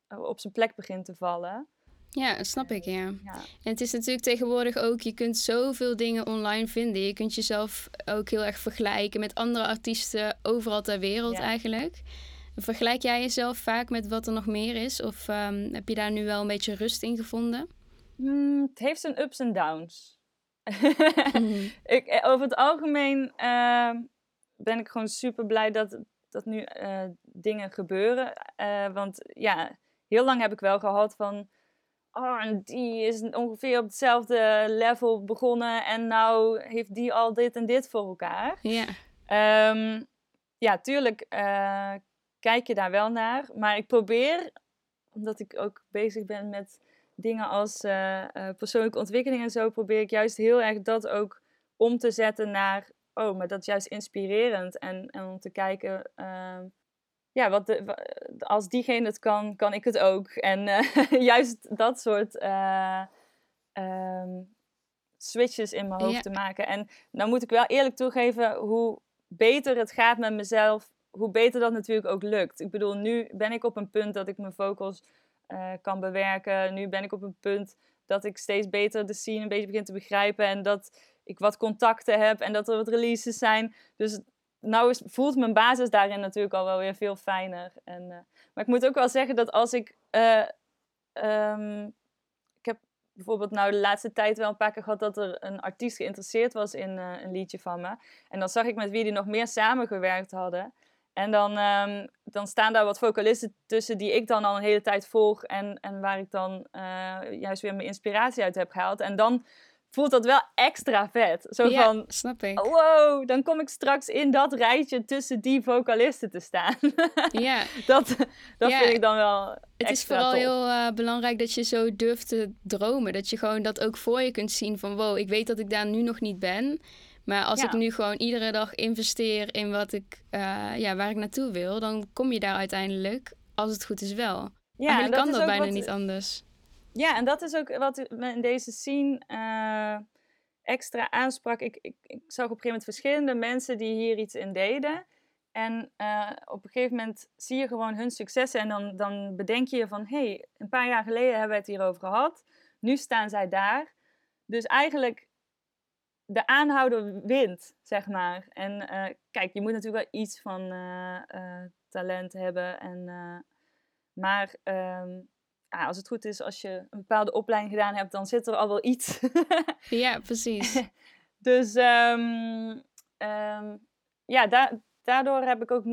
op zijn plek begint te vallen. Ja, dat snap ik, ja. Ja. En het is natuurlijk tegenwoordig ook, je kunt zoveel dingen online vinden. Je kunt jezelf ook heel erg vergelijken met andere artiesten overal ter wereld Ja. eigenlijk. Vergelijk jij jezelf vaak met wat er nog meer is? Of ehm, heb je daar nu wel een beetje rust in gevonden? Hmm, het heeft zijn ups en downs. ik, eh, over het algemeen eh, ben ik gewoon super blij dat, dat nu eh, dingen gebeuren. Eh, want ja, heel lang heb ik wel gehad van. Oh, en die is ongeveer op hetzelfde level begonnen. En nou heeft die al dit en dit voor elkaar. Ja, Ehm, ja, tuurlijk kijk je daar wel naar. Maar ik probeer, omdat ik ook bezig ben met dingen als eh, eh, persoonlijke ontwikkeling en zo, probeer ik juist heel erg dat ook om te zetten naar, oh, maar dat is juist inspirerend. En, en om te kijken, ehm, ja, wat de, als diegene het kan, kan ik het ook. En eh, juist dat soort ehm, switches in mijn hoofd Ja. te maken. En nou moet ik wel eerlijk toegeven, hoe beter het gaat met mezelf, hoe beter dat natuurlijk ook lukt. Ik bedoel, nu ben ik op een punt dat ik mijn vocals eh, kan bewerken. Nu ben ik op een punt dat ik steeds beter de scene een beetje begin te begrijpen. En dat ik wat contacten heb en dat er wat releases zijn. Dus nou voelt mijn basis daarin natuurlijk al wel weer veel fijner. En, eh, maar ik moet ook wel zeggen dat als ik... eh, ehm, ik heb bijvoorbeeld nou de laatste tijd wel een paar keer gehad dat er een artiest geïnteresseerd was in een liedje van me. En dan zag ik met wie die nog meer samengewerkt hadden. En dan, ehm, dan staan daar wat vocalisten tussen die ik dan al een hele tijd volg. En, en waar ik dan eh, juist weer mijn inspiratie uit heb gehaald. En dan voelt dat wel extra vet. Zo ja van, snap ik. wow, dan kom ik straks in dat rijtje tussen die vocalisten te staan. Ja, dat dat Ja, vind ik dan wel het is vooral heel eh, belangrijk dat je zo durft te dromen. Dat je gewoon dat ook voor je kunt zien van wow, ik weet dat ik daar nu nog niet ben. Maar als Ja. ik nu gewoon iedere dag investeer in wat ik, eh, ja, waar ik naartoe wil, dan kom je daar uiteindelijk, als het goed is wel. Ja, en Eigenlijk kan is dat ook bijna wat- niet anders. Ja, en dat is ook wat me in deze scene eh, extra aansprak. Ik, ik, ik zag op een gegeven moment verschillende mensen die hier iets in deden. En eh, op een gegeven moment zie je gewoon hun successen. En dan, dan bedenk je je van, hé, hey, een paar jaar geleden hebben we het hierover gehad. Nu staan zij daar. Dus eigenlijk, de aanhouder wint, zeg maar. En eh, kijk, je moet natuurlijk wel iets van eh, eh, talent hebben. En, maar ehm, ja, als het goed is, als je een bepaalde opleiding gedaan hebt, dan zit er al wel iets. Ja, precies. dus ehm, ja, da- daardoor heb ik ook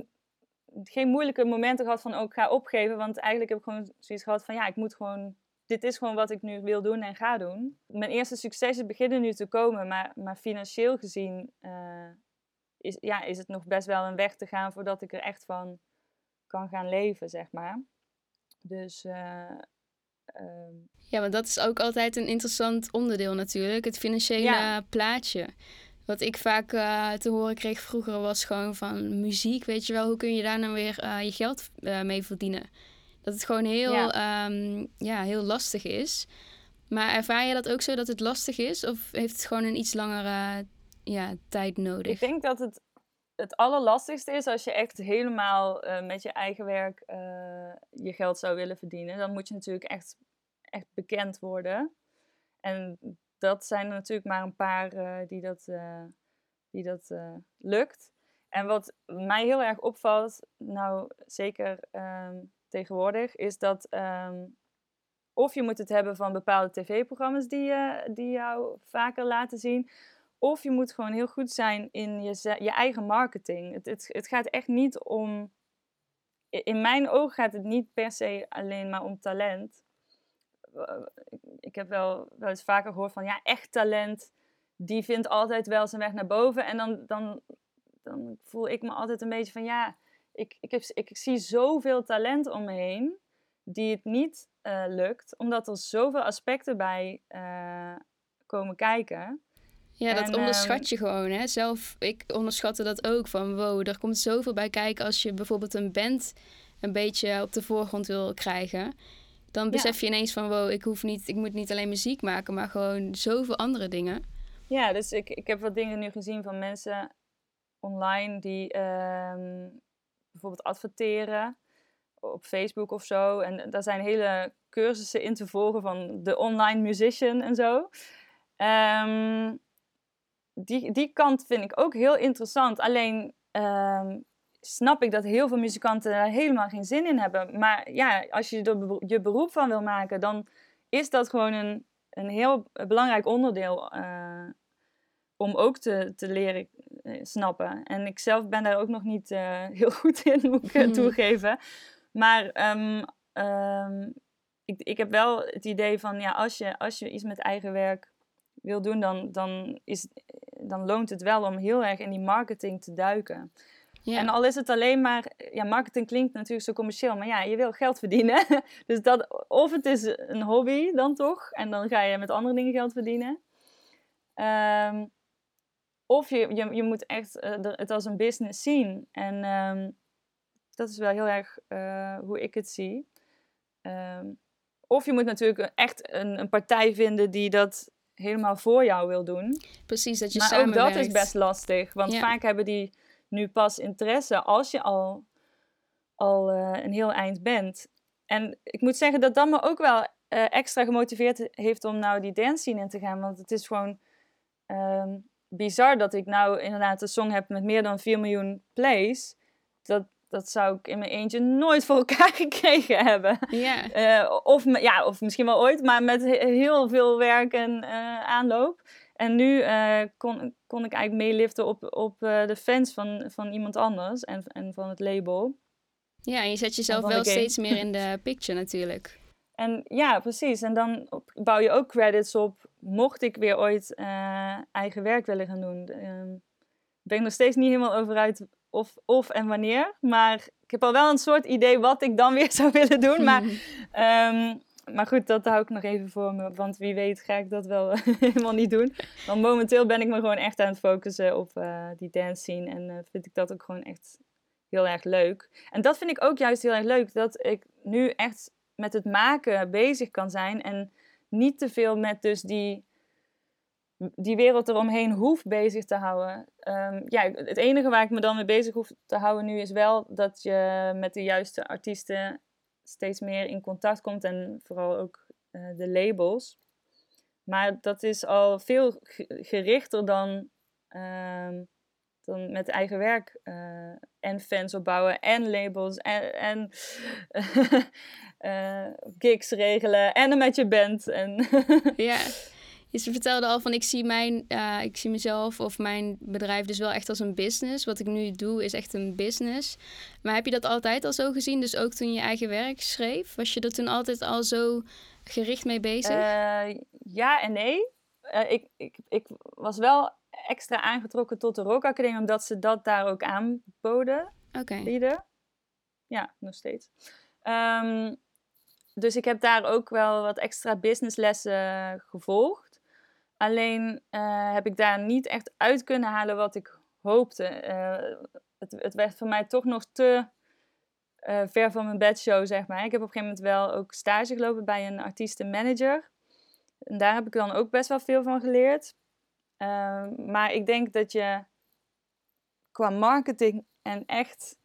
geen moeilijke momenten gehad van ook ga opgeven. Want eigenlijk heb ik gewoon zoiets gehad van ja, ik moet gewoon, dit is gewoon wat ik nu wil doen en ga doen. Mijn eerste successen beginnen nu te komen, maar, maar financieel gezien eh, is, ja, is het nog best wel een weg te gaan voordat ik er echt van kan gaan leven, zeg maar. Dus eh, ehm, Ja, want dat is ook altijd een interessant onderdeel natuurlijk, het financiële Ja. plaatje. Wat ik vaak eh, te horen kreeg vroeger was gewoon van muziek, weet je wel, hoe kun je daar nou weer je geld mee verdienen? Dat het gewoon heel, Ja. ja. ja, heel lastig is. Maar ervaar je dat ook zo dat het lastig is? Of heeft het gewoon een iets langere ja, tijd nodig? Ik denk dat het het allerlastigste is als je echt helemaal eh, met je eigen werk eh, je geld zou willen verdienen. Dan moet je natuurlijk echt, echt bekend worden. En dat zijn er natuurlijk maar een paar eh, die dat, die dat lukt. En wat mij heel erg opvalt, nou zeker ehm, tegenwoordig, is dat ehm, of je moet het hebben van bepaalde tv-programma's die, eh, die jou vaker laten zien. of je moet gewoon heel goed zijn in je, je eigen marketing. Het, het, het gaat echt niet om. In mijn ogen gaat het niet per se alleen maar om talent. Ik heb wel, wel eens vaker gehoord van ja, echt talent, die vindt altijd wel zijn weg naar boven. En dan, dan, dan voel ik me altijd een beetje van ja, ik, ik, heb, ik zie zoveel talent om me heen die het niet uh, lukt, omdat er zoveel aspecten bij uh, komen kijken. Ja, dat onderschat ehm, je gewoon. Hè? Zelf, ik onderschatte dat ook. Van wow, er komt zoveel bij kijken als je bijvoorbeeld een band een beetje op de voorgrond wil krijgen. Dan besef je ineens van wow, ik hoef niet, ik moet niet alleen muziek maken, maar gewoon zoveel andere dingen. Ja, dus ik, ik heb wat dingen nu gezien van mensen online die um, bijvoorbeeld adverteren op Facebook of zo. En daar zijn hele cursussen in te volgen van de online musician en zo. Um, die, die kant vind ik ook heel interessant. Alleen um, snap ik dat heel veel muzikanten daar helemaal geen zin in hebben. Maar ja, als je er je beroep van wil maken, dan is dat gewoon een, een heel belangrijk onderdeel uh, om ook te, te leren snappen. En ik zelf ben daar ook nog niet uh, heel goed in, moet ik hmm. toegeven. Maar um, um, ik, ik heb wel het idee van, ja, als je, als je iets met eigen werk wil doen, dan, dan, is, dan loont het wel om heel erg in die marketing te duiken. En al is het alleen maar, ja, marketing klinkt natuurlijk zo commercieel, maar ja, je wil geld verdienen. dus dat, of het is een hobby dan toch, en dan ga je met andere dingen geld verdienen. Um, of je, je, je moet echt uh, het als een business zien. En um, dat is wel heel erg uh, hoe ik het zie. Um, of je moet natuurlijk echt een, een partij vinden die dat helemaal voor jou wil doen. Precies, dat je maar ook dat is best lastig. Want vaak hebben die nu pas interesse als je al, al uh, een heel eind bent. En ik moet zeggen dat dat me ook wel extra gemotiveerd heeft om nou die dance scene in te gaan. Want het is gewoon um, bizar dat ik nou inderdaad een song heb met meer dan 4 miljoen plays. Dat, dat zou ik in mijn eentje nooit voor elkaar gekregen hebben. Ja. Uh, of, ja, of misschien wel ooit, maar met heel veel werk en uh, aanloop. En nu uh, kon, kon ik eigenlijk meeliften op, op de fans van, van iemand anders en, en van het label. Ja, en je zet jezelf wel steeds meer in de picture natuurlijk. En ja, precies. En dan bouw je ook credits op, mocht ik weer ooit eigen werk willen gaan doen. Ehm, ben ik nog steeds niet helemaal over uit of, of en wanneer. Maar ik heb al wel een soort idee wat ik dan weer zou willen doen. Maar, um, maar goed, dat hou ik nog even voor me. Want wie weet ga ik dat wel helemaal niet doen. Want momenteel ben ik me gewoon echt aan het focussen op uh, die dance scene. En uh, vind ik dat ook gewoon echt heel erg leuk. En dat vind ik ook juist heel erg leuk. Dat ik nu echt met het maken bezig kan zijn. En niet te veel met dus die die wereld eromheen hoef bezig te houden. Um, ja, het enige waar ik me dan mee bezig hoef te houden nu is wel dat je met de juiste artiesten steeds meer in contact komt en vooral ook uh, de labels. Maar dat is al veel gerichter dan, um, dan met eigen werk uh, en fans opbouwen en labels en, en uh, gigs regelen en met je band. En ja. Je vertelde al van ik zie, mijn, uh, ik zie mezelf of mijn bedrijf dus wel echt als een business. Wat ik nu doe is echt een business. Maar heb je dat altijd al zo gezien? Dus ook toen je eigen werk schreef? Was je er toen altijd al zo gericht mee bezig? Ja en nee. Ik, ik, ik was wel extra aangetrokken tot de Rock Academie, omdat ze dat daar ook aanboden. Oké. Okay. Ja, nog steeds. Um, dus ik heb daar ook wel wat extra businesslessen gevolgd. Alleen uh, heb ik daar niet echt uit kunnen halen wat ik hoopte. Uh, het, het, werd voor mij toch nog te uh, ver van mijn bedshow, zeg maar. Ik heb op een gegeven moment wel ook stage gelopen bij een artiestenmanager. En daar heb ik dan ook best wel veel van geleerd. Maar ik denk dat je qua marketing en echt,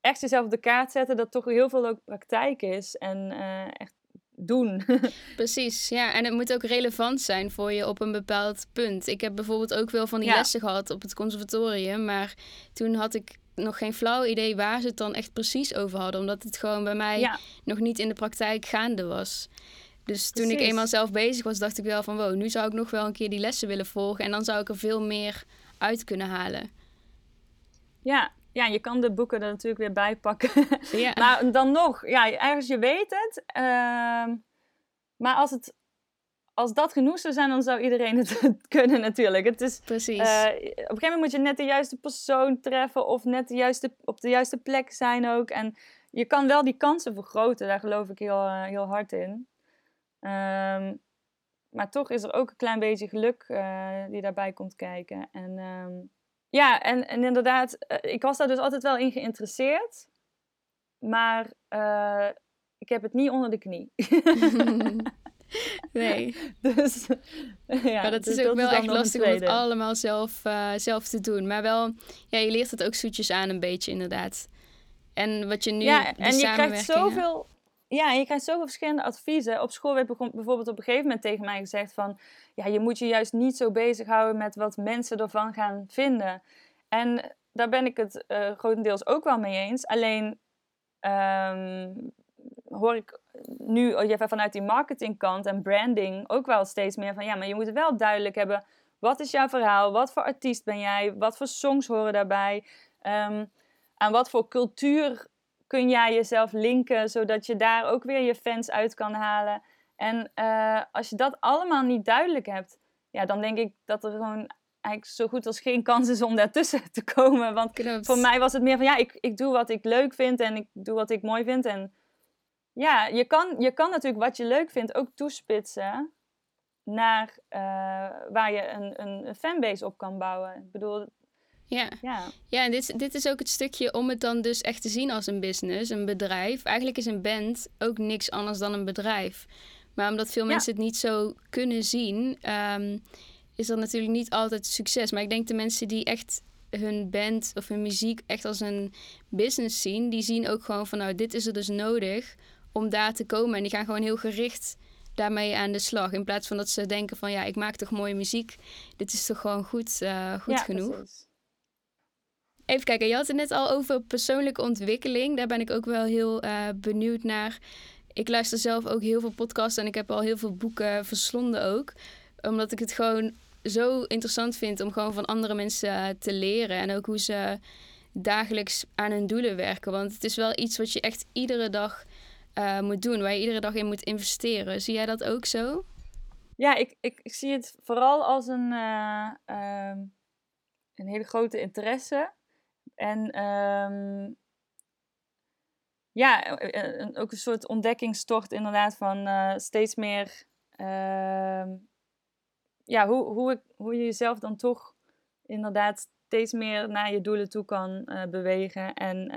echt jezelf op de kaart zetten, dat toch heel veel ook praktijk is. En echt doen. Precies, ja. En het moet ook relevant zijn voor je op een bepaald punt. Ik heb bijvoorbeeld ook wel van die lessen gehad op het conservatorium, maar toen had ik nog geen flauw idee waar ze het dan echt precies over hadden, omdat het gewoon bij mij nog niet in de praktijk gaande was. Dus toen ik eenmaal zelf bezig was, dacht ik wel van wow, nu zou ik nog wel een keer die lessen willen volgen. En dan zou ik er veel meer uit kunnen halen. Ja, ja, je kan de boeken er natuurlijk weer bij pakken. Ja. maar dan nog, ja, ergens je weet het. Ehm, maar als, het, als dat genoeg zou zijn, dan zou iedereen het kunnen natuurlijk. Het is, Precies. Uh, op een gegeven moment moet je net de juiste persoon treffen of net de juiste, op de juiste plek zijn ook. En je kan wel die kansen vergroten, daar geloof ik heel, uh, heel hard in. Um, maar toch is er ook een klein beetje geluk uh, die daarbij komt kijken. En um, ja, en, en inderdaad, ik was daar dus altijd wel in geïnteresseerd. Maar ik heb het niet onder de knie. nee. Dus ja, maar dat dus is ook dat wel is echt lastig om het allemaal zelf, zelf te doen. Maar wel, ja, je leert het ook zoetjes aan een beetje inderdaad. En wat je nu, ja, en je krijgt zoveel, ja, je krijgt zoveel verschillende adviezen. Op school werd bijvoorbeeld op een gegeven moment tegen mij gezegd van... Ja, je moet je juist niet zo bezighouden met wat mensen ervan gaan vinden. En daar ben ik het uh, grotendeels ook wel mee eens. Alleen um, hoor ik nu even vanuit die marketingkant en branding ook wel steeds meer van... Ja, maar je moet wel duidelijk hebben. Wat is jouw verhaal? Wat voor artiest ben jij? Wat voor songs horen daarbij? Um, aan wat voor cultuur kun jij jezelf linken, zodat je daar ook weer je fans uit kan halen. En uh, als je dat allemaal niet duidelijk hebt, ja, dan denk ik dat er gewoon eigenlijk zo goed als geen kans is om daartussen te komen. Want Klopt. voor mij was het meer van, ja, ik, ik doe wat ik leuk vind en ik doe wat ik mooi vind. En ja, je kan, je kan natuurlijk wat je leuk vindt ook toespitsen naar uh, waar je een, een fanbase op kan bouwen. Ik bedoel, ja, ja. ja en dit, dit is ook het stukje om het dan dus echt te zien als een business, een bedrijf. Eigenlijk is een band ook niks anders dan een bedrijf. Maar omdat veel mensen het niet zo kunnen zien, um, is dat natuurlijk niet altijd succes. Maar ik denk de mensen die echt hun band of hun muziek echt als een business zien, die zien ook gewoon van nou, dit is er dus nodig om daar te komen. En die gaan gewoon heel gericht daarmee aan de slag. In plaats van dat ze denken van ja, ik maak toch mooie muziek. Dit is toch gewoon goed, uh, goed ja, genoeg. Precies. Even kijken, je had het net al over persoonlijke ontwikkeling. Daar ben ik ook wel heel uh, benieuwd naar. Ik luister zelf ook heel veel podcasts en ik heb al heel veel boeken verslonden ook. Omdat ik het gewoon zo interessant vind om gewoon van andere mensen uh, te leren. En ook hoe ze dagelijks aan hun doelen werken. Want het is wel iets wat je echt iedere dag uh, moet doen. Waar je iedere dag in moet investeren. Zie jij dat ook zo? Ja, ik, ik, zie het vooral als een, een hele grote interesse. En um, ja, ook een soort ontdekkingstocht inderdaad van uh, steeds meer... Uh, ja, hoe, hoe, ik, hoe je jezelf dan toch inderdaad steeds meer naar je doelen toe kan bewegen. En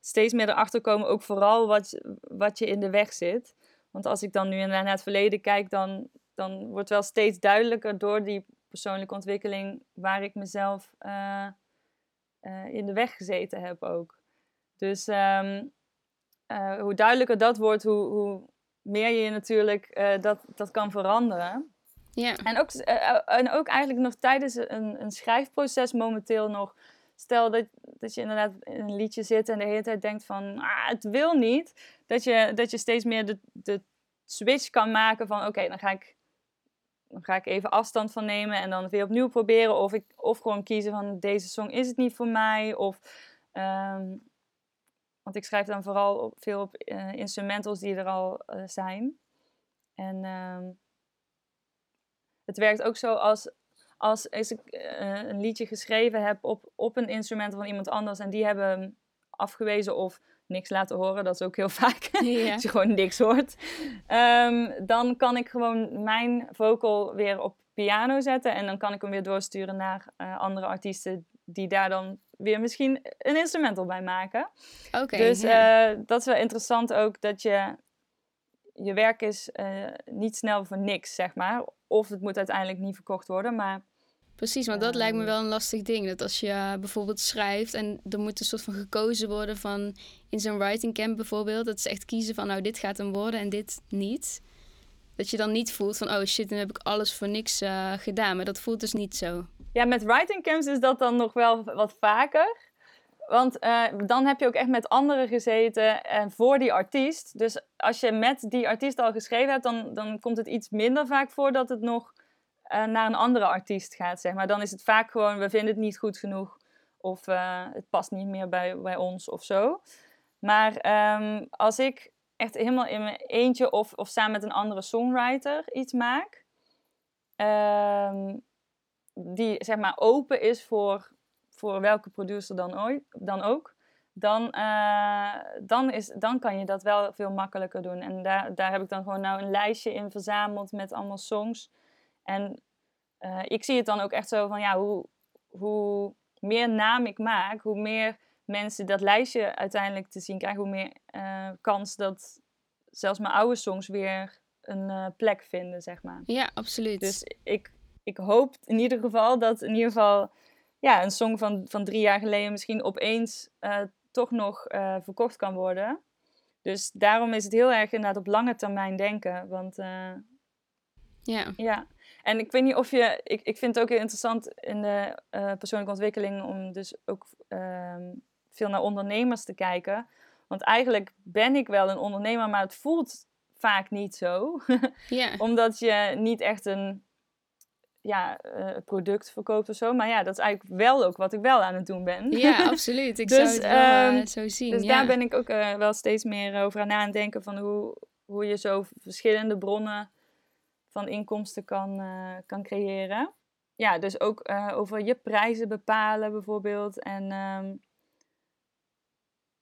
steeds meer erachter komen ook vooral wat, wat je in de weg zit. Want als ik dan nu naar het verleden kijk, dan, dan wordt wel steeds duidelijker door die persoonlijke ontwikkeling waar ik mezelf uh, in de weg gezeten heb ook. Dus um, uh, hoe duidelijker dat wordt, hoe, hoe meer je natuurlijk dat, dat kan veranderen. Ja. En, ook, en ook eigenlijk nog tijdens een, een schrijfproces momenteel nog. Stel dat, dat je inderdaad in een liedje zit en de hele tijd denkt van, ah, het wil niet. Dat je, dat je steeds meer de, de switch kan maken van, oké, okay, dan ga ik dan ga ik even afstand van nemen en dan weer opnieuw proberen. Of, ik, of gewoon kiezen van deze song is het niet voor mij. Of, um, want ik schrijf dan vooral veel op uh, instrumentals die er al uh, zijn. En um, het werkt ook zo als, als, als ik uh, een liedje geschreven heb op, op een instrumental van iemand anders. En die hebben afgewezen of niks laten horen. Dat is ook heel vaak. Als je gewoon niks hoort. Um, dan kan ik gewoon mijn vocal weer op piano zetten. En dan kan ik hem weer doorsturen naar uh, andere artiesten die daar dan weer misschien een instrumental bij maken. Okay, dus uh, dat is wel interessant ook dat je... Je werk is uh, niet snel voor niks, zeg maar. Of het moet uiteindelijk niet verkocht worden, maar... Precies, maar dat lijkt me wel een lastig ding. Dat als je bijvoorbeeld schrijft en er moet een soort van gekozen worden van in zo'n writing camp bijvoorbeeld. Dat ze echt kiezen van nou dit gaat hem worden en dit niet. Dat je dan niet voelt van oh shit, nu heb ik alles voor niks uh, gedaan. Maar dat voelt dus niet zo. Ja, met writing camps is dat dan nog wel wat vaker. want eh, dan heb je ook echt met anderen gezeten en voor die artiest. Dus als je met die artiest al geschreven hebt, dan, dan komt het iets minder vaak voor dat het nog eh, naar een andere artiest gaat, zeg maar. Dan is het vaak gewoon, we vinden het niet goed genoeg. Of eh, het past niet meer bij, bij ons of zo. Maar ehm, als ik echt helemaal in mijn eentje of, of samen met een andere songwriter iets maak... Ehm, die zeg maar open is voor, voor welke producer dan, ooit, dan ook, dan, uh, dan, is, dan kan je dat wel veel makkelijker doen. En daar, daar heb ik dan gewoon nou een lijstje in verzameld met allemaal songs. En uh, ik zie het dan ook echt zo van, ja, hoe, hoe meer naam ik maak, hoe meer mensen dat lijstje uiteindelijk te zien krijgen, hoe meer uh, kans dat zelfs mijn oude songs weer een plek vinden, zeg maar. Ja, absoluut. Dus ik, ik hoop in ieder geval dat in ieder geval ja, een song van, van drie jaar geleden misschien opeens toch nog verkocht kan worden. Dus daarom is het heel erg inderdaad op lange termijn denken. Want ja. ja. En ik weet niet of je. Ik, ik vind het ook heel interessant in de persoonlijke ontwikkeling om dus ook ehm, veel naar ondernemers te kijken. Want eigenlijk ben ik wel een ondernemer, maar het voelt vaak niet zo. Omdat je niet echt een ja, uh, product verkoopt of zo. Maar ja, dat is eigenlijk wel ook wat ik wel aan het doen ben. Ja, absoluut. Ik dus, zou het wel uh, zo zien. Dus ja. daar ben ik ook wel steeds meer over aan het denken van hoe, hoe je zo verschillende bronnen van inkomsten kan, kan creëren. Ja, dus ook over je prijzen bepalen bijvoorbeeld. En um,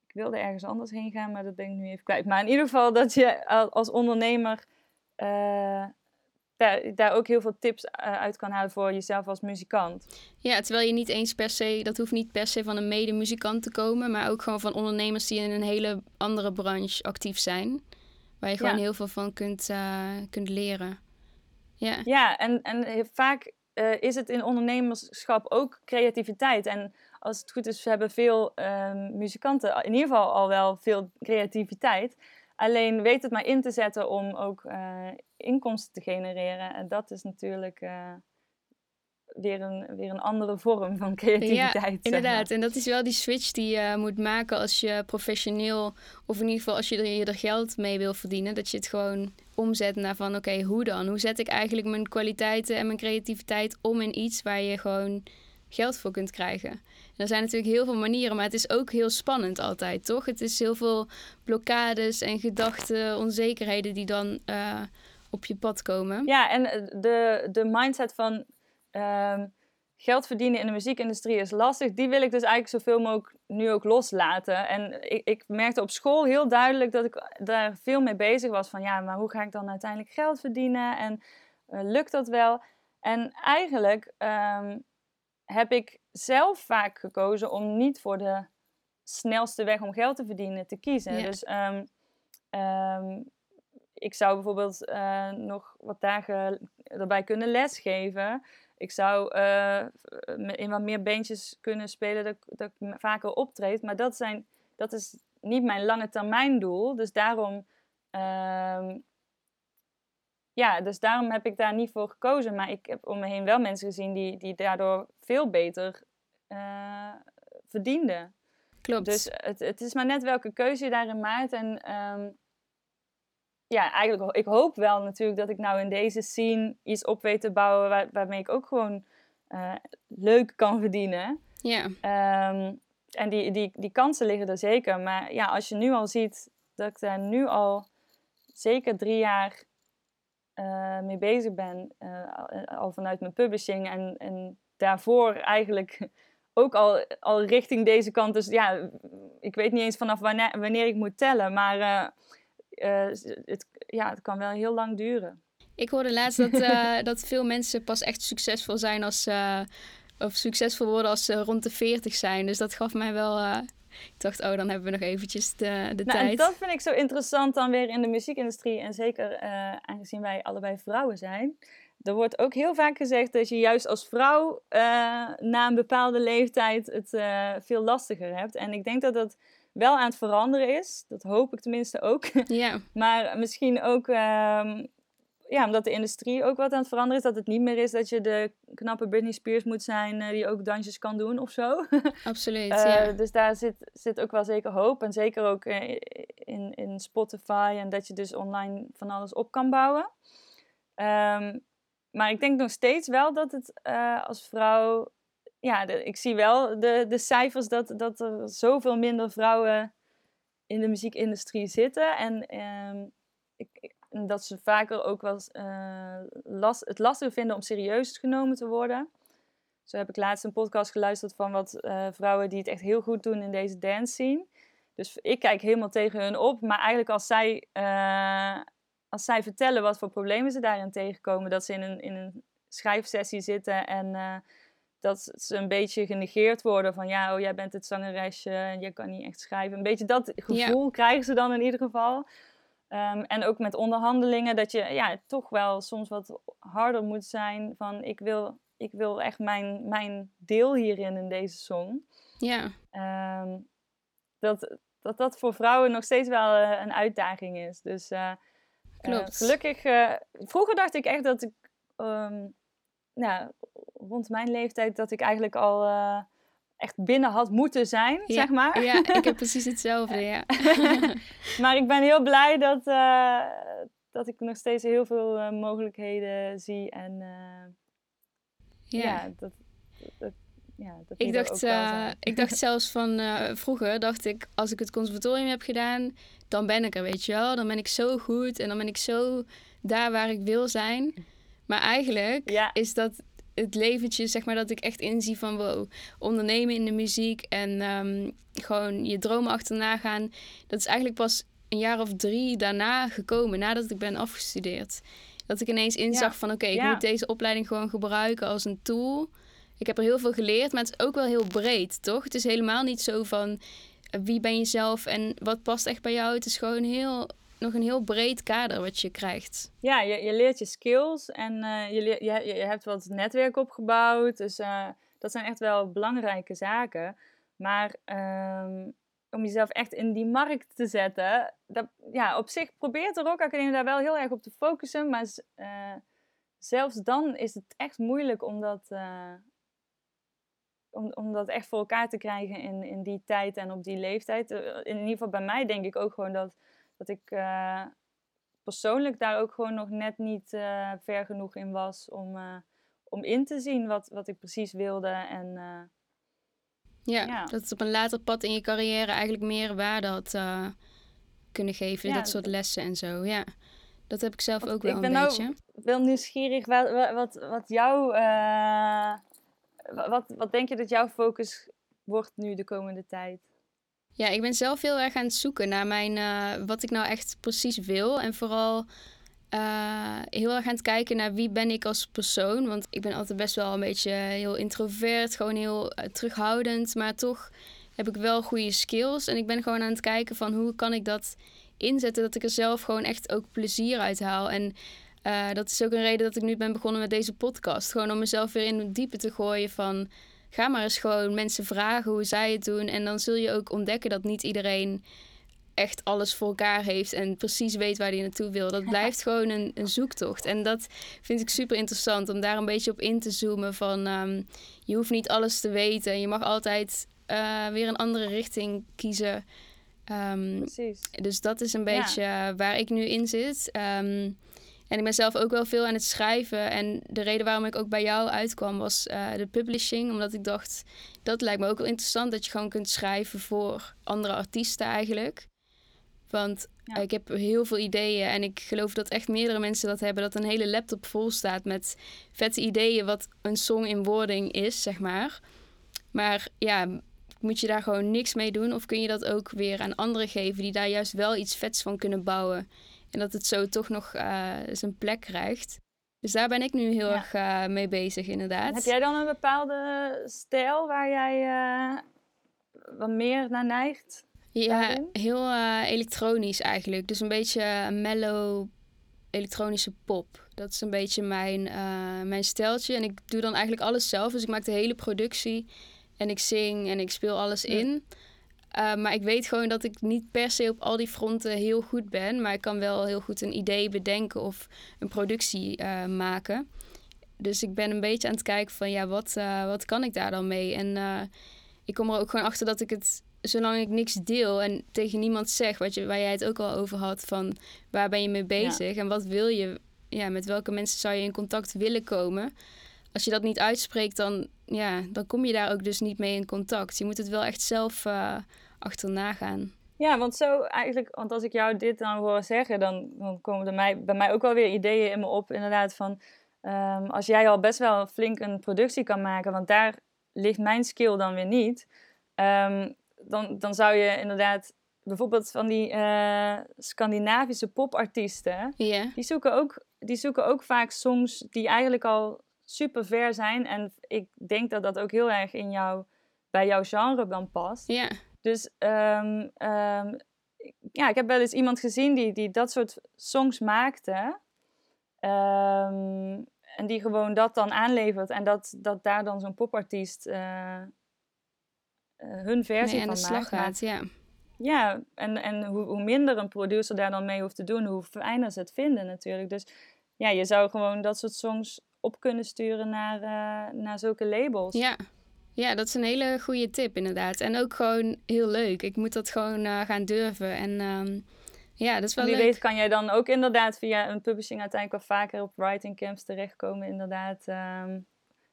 ik wilde ergens anders heen gaan, maar dat ben ik nu even kwijt. Maar in ieder geval dat je als ondernemer daar, daar ook heel veel tips uit kan halen voor jezelf als muzikant. Ja, terwijl je niet eens per se, dat hoeft niet per se van een mede-muzikant te komen, maar ook gewoon van ondernemers die in een hele andere branche actief zijn. Waar je gewoon ja. heel veel van kunt, uh, kunt leren. Ja, ja en, en vaak uh, is het in ondernemerschap ook creativiteit. En als het goed is, we hebben veel muzikanten in ieder geval al wel veel creativiteit. Alleen weet het maar in te zetten om ook uh, inkomsten te genereren. En dat is natuurlijk weer, een, weer een andere vorm van creativiteit. Ja, inderdaad. En dat is wel die switch die je moet maken als je professioneel, of in ieder geval als je er, je er geld mee wil verdienen. Dat je het gewoon omzet naar van oké, hoe dan? Hoe zet ik eigenlijk mijn kwaliteiten en mijn creativiteit om in iets waar je gewoon geld voor kunt krijgen. er zijn natuurlijk heel veel manieren, maar het is ook heel spannend altijd, toch? Het is heel veel blokkades en gedachten, onzekerheden die dan uh, op je pad komen. Ja, en de, de mindset van um, geld verdienen in de muziekindustrie is lastig, die wil ik dus eigenlijk zoveel mogelijk nu ook loslaten. En ik, ik merkte op school heel duidelijk dat ik daar veel mee bezig was van ja, maar hoe ga ik dan uiteindelijk geld verdienen en uh, lukt dat wel? En eigenlijk um, heb ik zelf vaak gekozen om niet voor de snelste weg om geld te verdienen te kiezen. Ja. Dus um, um, ik zou bijvoorbeeld uh, nog wat dagen erbij kunnen lesgeven. Ik zou uh, in wat meer beentjes kunnen spelen dat, dat ik vaker optreed. Maar dat, zijn, dat is niet mijn lange termijn doel. Dus daarom um, ja, dus daarom heb ik daar niet voor gekozen. Maar ik heb om me heen wel mensen gezien die, die daardoor veel beter uh, verdienden. Klopt. Dus het, het is maar net welke keuze je daarin maakt. En um, ja, eigenlijk, ik hoop wel natuurlijk dat ik nou in deze scene iets op weet te bouwen waar, waarmee ik ook gewoon uh, leuk kan verdienen. Ja. Um, en die, die, die kansen liggen er zeker. Maar ja, als je nu al ziet dat ik daar nu al zeker drie jaar uh, mee bezig ben, uh, al vanuit mijn publishing en, en daarvoor eigenlijk ook al, al richting deze kant. Dus ja, ik weet niet eens vanaf wanneer, wanneer ik moet tellen, maar uh, het, ja, het kan wel heel lang duren. Ik hoorde laatst dat, dat veel mensen pas echt succesvol zijn als of succesvol worden als ze rond de 40 zijn. Dus dat gaf mij wel ik dacht, oh, dan hebben we nog eventjes de, de nou, tijd. En dat vind ik zo interessant dan weer in de muziekindustrie. En zeker uh, aangezien wij allebei vrouwen zijn. Er wordt ook heel vaak gezegd dat je juist als vrouw uh, na een bepaalde leeftijd het uh, veel lastiger hebt. En ik denk dat dat wel aan het veranderen is. Dat hoop ik tenminste ook. Ja. maar misschien ook um, ja, omdat de industrie ook wat aan het veranderen is. Dat het niet meer is dat je de knappe Britney Spears moet zijn uh, die ook dansjes kan doen of zo. Absoluut, uh, ja. Dus daar zit, zit ook wel zeker hoop. En zeker ook in, in Spotify en dat je dus online van alles op kan bouwen. Um, maar ik denk nog steeds wel dat het als vrouw... Ja, ik zie wel de, de cijfers dat, dat er zoveel minder vrouwen in de muziekindustrie zitten. En um, ik, dat ze vaker ook wel uh, last, het lastig vinden om serieus genomen te worden. Zo heb ik laatst een podcast geluisterd van wat uh, vrouwen die het echt heel goed doen in deze dance scene. Dus ik kijk helemaal tegen hun op. Maar eigenlijk als zij, uh, als zij vertellen wat voor problemen ze daarin tegenkomen, dat ze in een, in een schrijfsessie zitten en dat ze een beetje genegeerd worden van ja, oh jij bent het zangeresje en je kan niet echt schrijven. Een beetje dat gevoel ja. krijgen ze dan in ieder geval. Um, en ook met onderhandelingen, dat je ja, toch wel soms wat harder moet zijn van ik wil, ik wil echt mijn, mijn deel hierin in deze song. Ja. Um, dat, dat dat voor vrouwen nog steeds wel uh, een uitdaging is. Dus uh, Klopt. Uh, gelukkig, vroeger dacht ik echt dat ik um, nou, rond mijn leeftijd dat ik eigenlijk al echt binnen had moeten zijn, ja, zeg maar. Ja, ik heb precies hetzelfde, ja. maar ik ben heel blij dat, uh, dat ik nog steeds heel veel uh, mogelijkheden zie. En ja. ja, dat, dat, ja, dat ik dacht, ik dacht zelfs van vroeger, dacht ik, als ik het conservatorium heb gedaan, dan ben ik er, weet je wel. Dan ben ik zo goed en dan ben ik zo daar waar ik wil zijn. Maar eigenlijk ja. is dat het leventje, zeg maar, dat ik echt inzie van wow, ondernemen in de muziek en um, gewoon je dromen achterna gaan. Dat is eigenlijk pas een jaar of drie daarna gekomen, nadat ik ben afgestudeerd. Dat ik ineens inzag ja. van oké, okay, ik ja. moet deze opleiding gewoon gebruiken als een tool. Ik heb er heel veel geleerd, maar het is ook wel heel breed, toch? Het is helemaal niet zo van wie ben je zelf en wat past echt bij jou. Het is gewoon heel nog een heel breed kader wat je krijgt. Ja, je, je leert je skills en uh, je, je, je hebt wat netwerk opgebouwd. Dus uh, dat zijn echt wel belangrijke zaken. Maar um, om jezelf echt in die markt te zetten, dat, ja, op zich probeert de Rock Academie daar wel heel erg op te focussen. Maar uh, zelfs dan is het echt moeilijk om dat, om, om dat echt voor elkaar te krijgen in, in die tijd en op die leeftijd. in ieder geval bij mij denk ik ook gewoon dat dat ik uh, persoonlijk daar ook gewoon nog net niet uh, ver genoeg in was om, uh, om in te zien wat, wat ik precies wilde. En, ja, ja, dat het op een later pad in je carrière eigenlijk meer waarde had kunnen geven. Ja, dat soort lessen en zo. Ja, dat heb ik zelf ook wel ik een ben beetje. Ik ben wel nieuwsgierig wat, wat, wat jouw... wat, wat denk je dat jouw focus wordt nu de komende tijd? Ja, ik ben zelf heel erg aan het zoeken naar mijn, uh, wat ik nou echt precies wil. En vooral uh, heel erg aan het kijken naar wie ben ik als persoon. Want ik ben altijd best wel een beetje heel introvert, gewoon heel uh, terughoudend. Maar toch heb ik wel goede skills. En ik ben gewoon aan het kijken van hoe kan ik dat inzetten, dat ik er zelf gewoon echt ook plezier uit haal. En dat is ook een reden dat ik nu ben begonnen met deze podcast. Gewoon om mezelf weer in het diepe te gooien van ga maar eens gewoon mensen vragen hoe zij het doen. En dan zul je ook ontdekken dat niet iedereen echt alles voor elkaar heeft en precies weet waar hij naartoe wil. Dat blijft gewoon een, een, zoektocht. En dat vind ik super interessant om daar een beetje op in te zoomen. Van um, je hoeft niet alles te weten. Je mag altijd uh, weer een andere richting kiezen. Um, precies. Dus dat is een beetje ja. waar ik nu in zit. Um, en ik ben zelf ook wel veel aan het schrijven. En de reden waarom ik ook bij jou uitkwam was uh, de publishing. Omdat ik dacht, dat lijkt me ook wel interessant dat je gewoon kunt schrijven voor andere artiesten eigenlijk. Want ja. ik heb heel veel ideeën en ik geloof dat echt meerdere mensen dat hebben. Dat een hele laptop vol staat met vette ideeën wat een song in wording is, zeg maar. Maar ja, moet je daar gewoon niks mee doen? Of kun je dat ook weer aan anderen geven die daar juist wel iets vets van kunnen bouwen? En dat het zo toch nog uh, zijn plek krijgt. Dus daar ben ik nu heel ja. erg uh, mee bezig, inderdaad. Heb jij dan een bepaalde stijl waar jij uh, wat meer naar neigt? Ja, daarin? heel elektronisch eigenlijk. Dus een beetje mellow elektronische pop. Dat is een beetje mijn, mijn steltje. En ik doe dan eigenlijk alles zelf. Dus ik maak de hele productie. En ik zing en ik speel alles ja. in. Uh, maar ik weet gewoon dat ik niet per se op al die fronten heel goed ben. Maar ik kan wel heel goed een idee bedenken of een productie uh, maken. Dus ik ben een beetje aan het kijken van ja, wat, uh, wat kan ik daar dan mee? En ik kom er ook gewoon achter dat ik het, zolang ik niks deel en tegen niemand zeg, wat je, waar jij het ook al over had, van waar ben je mee bezig ja. en wat wil je, ja, met welke mensen zou je in contact willen komen? Als je dat niet uitspreekt, dan, ja, dan kom je daar ook dus niet mee in contact. Je moet het wel echt zelf achterna gaan. Ja, want zo eigenlijk, want als ik jou dit dan hoor zeggen, dan, dan komen er mij, bij mij ook wel weer ideeën in me op, inderdaad, van um, als jij al best wel flink een productie kan maken, want daar ligt mijn skill dan weer niet, um, dan, dan zou je inderdaad bijvoorbeeld van die uh, Scandinavische popartiesten, yeah. die, zoeken ook, die zoeken ook vaak songs die eigenlijk al super ver zijn. En ik denk dat dat ook heel erg in jou, bij jouw genre dan past. Ja. Dus um, um, ja, ik heb wel eens iemand gezien die, die dat soort songs maakte. Um, en die gewoon dat dan aanlevert. En dat, dat daar dan zo'n popartiest uh, uh, hun versie nee, van de slag gaat. Ja, ja en, en hoe, hoe minder een producer daar dan mee hoeft te doen, hoe fijner ze het vinden natuurlijk. Dus ja, je zou gewoon dat soort songs op kunnen sturen naar, uh, naar zulke labels. Ja. Ja, dat is een hele goede tip inderdaad. En ook gewoon heel leuk. Ik moet dat gewoon uh, gaan durven. En um, ja, dat is wel Wie leuk. weet kan jij dan ook inderdaad via een publishing uiteindelijk wel vaker op writing camps terechtkomen inderdaad. Um,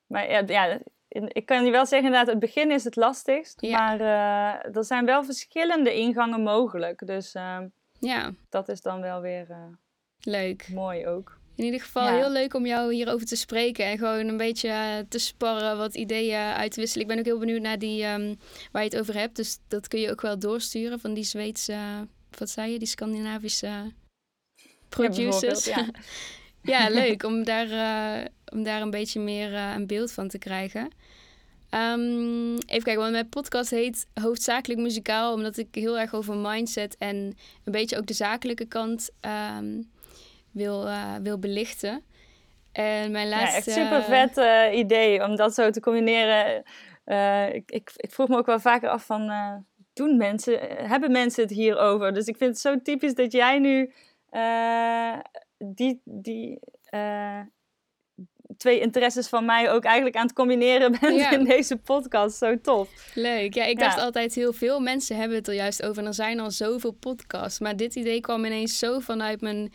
maar ja, ja, ik kan je wel zeggen inderdaad, het begin is het lastigst. Ja. Maar uh, er zijn wel verschillende ingangen mogelijk. Dus um, ja. dat is dan wel weer leuk. mooi ook. In ieder geval ja. heel leuk om jou hierover te spreken en gewoon een beetje uh, te sparren, wat ideeën uit te wisselen. Ik ben ook heel benieuwd naar die um, waar je het over hebt. Dus dat kun je ook wel doorsturen van die Zweedse, wat zei je, die Scandinavische producers. Ja, ja, leuk om daar, uh, om daar een beetje meer een beeld van te krijgen. Um, even kijken, want mijn podcast heet Hoofdzakelijk Muzikaal, omdat ik heel erg over mindset en een beetje ook de zakelijke kant um, wil, uh, wil belichten. En mijn laatste... Ja, echt super vet uh, idee om dat zo te combineren. Uh, ik, ik, ik, vroeg me ook wel vaker af van, doen mensen, hebben mensen het hierover? Dus ik vind het zo typisch dat jij nu die, die twee interesses van mij ook eigenlijk aan het combineren bent ja. in deze podcast. Zo tof. Leuk. Ja, ik dacht ja. altijd heel veel mensen hebben het er juist over. En er zijn al zoveel podcasts. Maar dit idee kwam ineens zo vanuit mijn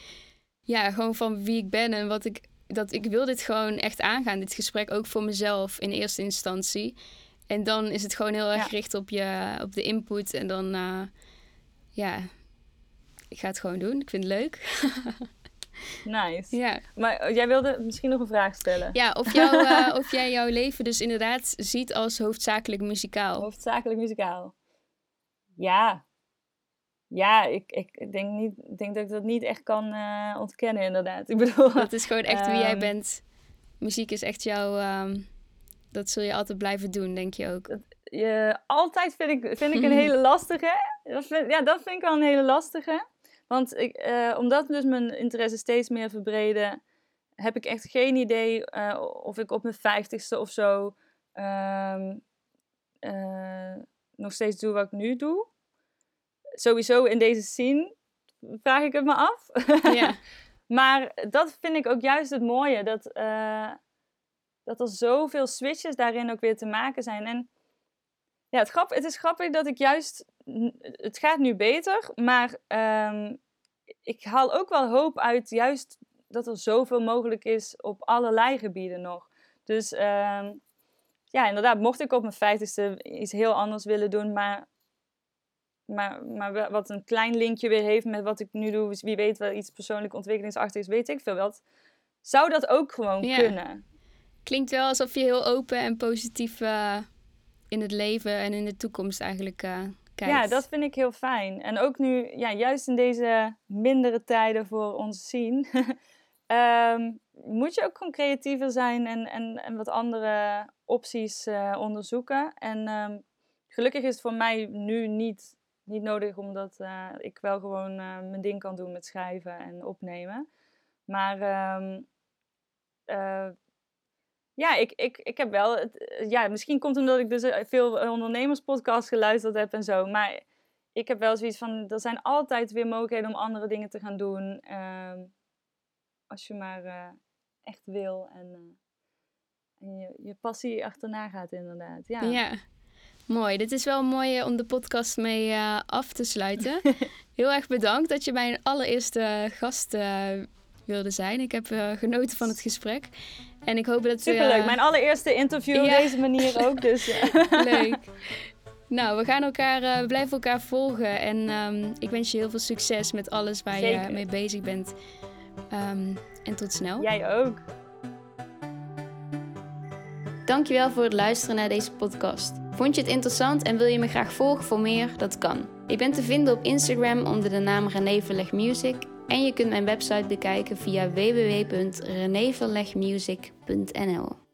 ja, gewoon van wie ik ben en wat ik. Dat ik wil dit gewoon echt aangaan, dit gesprek ook voor mezelf in eerste instantie. En dan is het gewoon heel erg gericht op, je, op de input. En dan, uh, ja, ik ga het gewoon doen. Ik vind het leuk. nice. Ja. Maar jij wilde misschien nog een vraag stellen. Ja, of, jou, uh, of jij jouw leven dus inderdaad ziet als hoofdzakelijk muzikaal. Hoofdzakelijk muzikaal. Ja, ja, ik, ik denk, niet, denk dat ik dat niet echt kan uh, ontkennen, inderdaad. Ik bedoel, dat is gewoon echt wie jij bent. Muziek is echt jouw. Um, dat zul je altijd blijven doen, denk je ook. Dat, je, altijd vind ik, vind ik een hele lastige. Dat vind, ja, dat vind ik wel een hele lastige. Want ik, uh, omdat dus mijn interesse steeds meer verbreden, heb ik echt geen idee uh, of ik op mijn vijftigste of zo um, nog steeds doe wat ik nu doe sowieso in deze scene vraag ik het me af. Ja. maar dat vind ik ook juist het mooie. Dat, uh, dat er zoveel switches daarin ook weer te maken zijn. En ja, het, grap, het is grappig dat ik juist... Het gaat nu beter, maar um, ik haal ook wel hoop uit juist dat er zoveel mogelijk is op allerlei gebieden nog. Dus um, ja, inderdaad, mocht ik op mijn vijftigste iets heel anders willen doen, maar maar, maar wat een klein linkje weer heeft met wat ik nu doe. Dus wie weet wel iets persoonlijk ontwikkelingsachtig is, weet ik veel wat. Zou dat ook gewoon ja. kunnen? Klinkt wel alsof je heel open en positief uh, in het leven en in de toekomst eigenlijk uh, kijkt. Ja, dat vind ik heel fijn. En ook nu, ja, juist in deze mindere tijden voor ons zien, um, moet je ook gewoon creatiever zijn en, en, en wat andere opties uh, onderzoeken. En um, gelukkig is het voor mij nu niet niet nodig, omdat uh, ik wel gewoon uh, mijn ding kan doen met schrijven en opnemen. Maar um, uh, ja, ik, ik, ik heb wel. Het, ja, misschien komt omdat ik dus eh, veel ondernemerspodcasts geluisterd heb en zo. Maar ik heb wel zoiets van: er zijn altijd weer mogelijkheden om andere dingen te gaan doen. Ehm, als je maar echt wil en, en je, je passie achterna gaat, inderdaad. Ja. ja. Mooi. Dit is wel mooi om de podcast mee uh, af te sluiten. Heel erg bedankt dat je mijn allereerste gast wilde zijn. Ik heb genoten van het gesprek. En ik hoop dat... Superleuk. Mijn allereerste interview op deze manier ook. Dus, Leuk. Nou, we gaan elkaar, we blijven elkaar volgen. En um, ik wens je heel veel succes met alles waar Zeker. je mee bezig bent. Um, en tot snel. Jij ook. Dankjewel voor het luisteren naar deze podcast. Vond je het interessant en wil je me graag volgen voor meer? Dat kan. Ik ben te vinden op Instagram onder de naam René Verleg Music. En je kunt mijn website bekijken via www.renéverlegmusic.nl.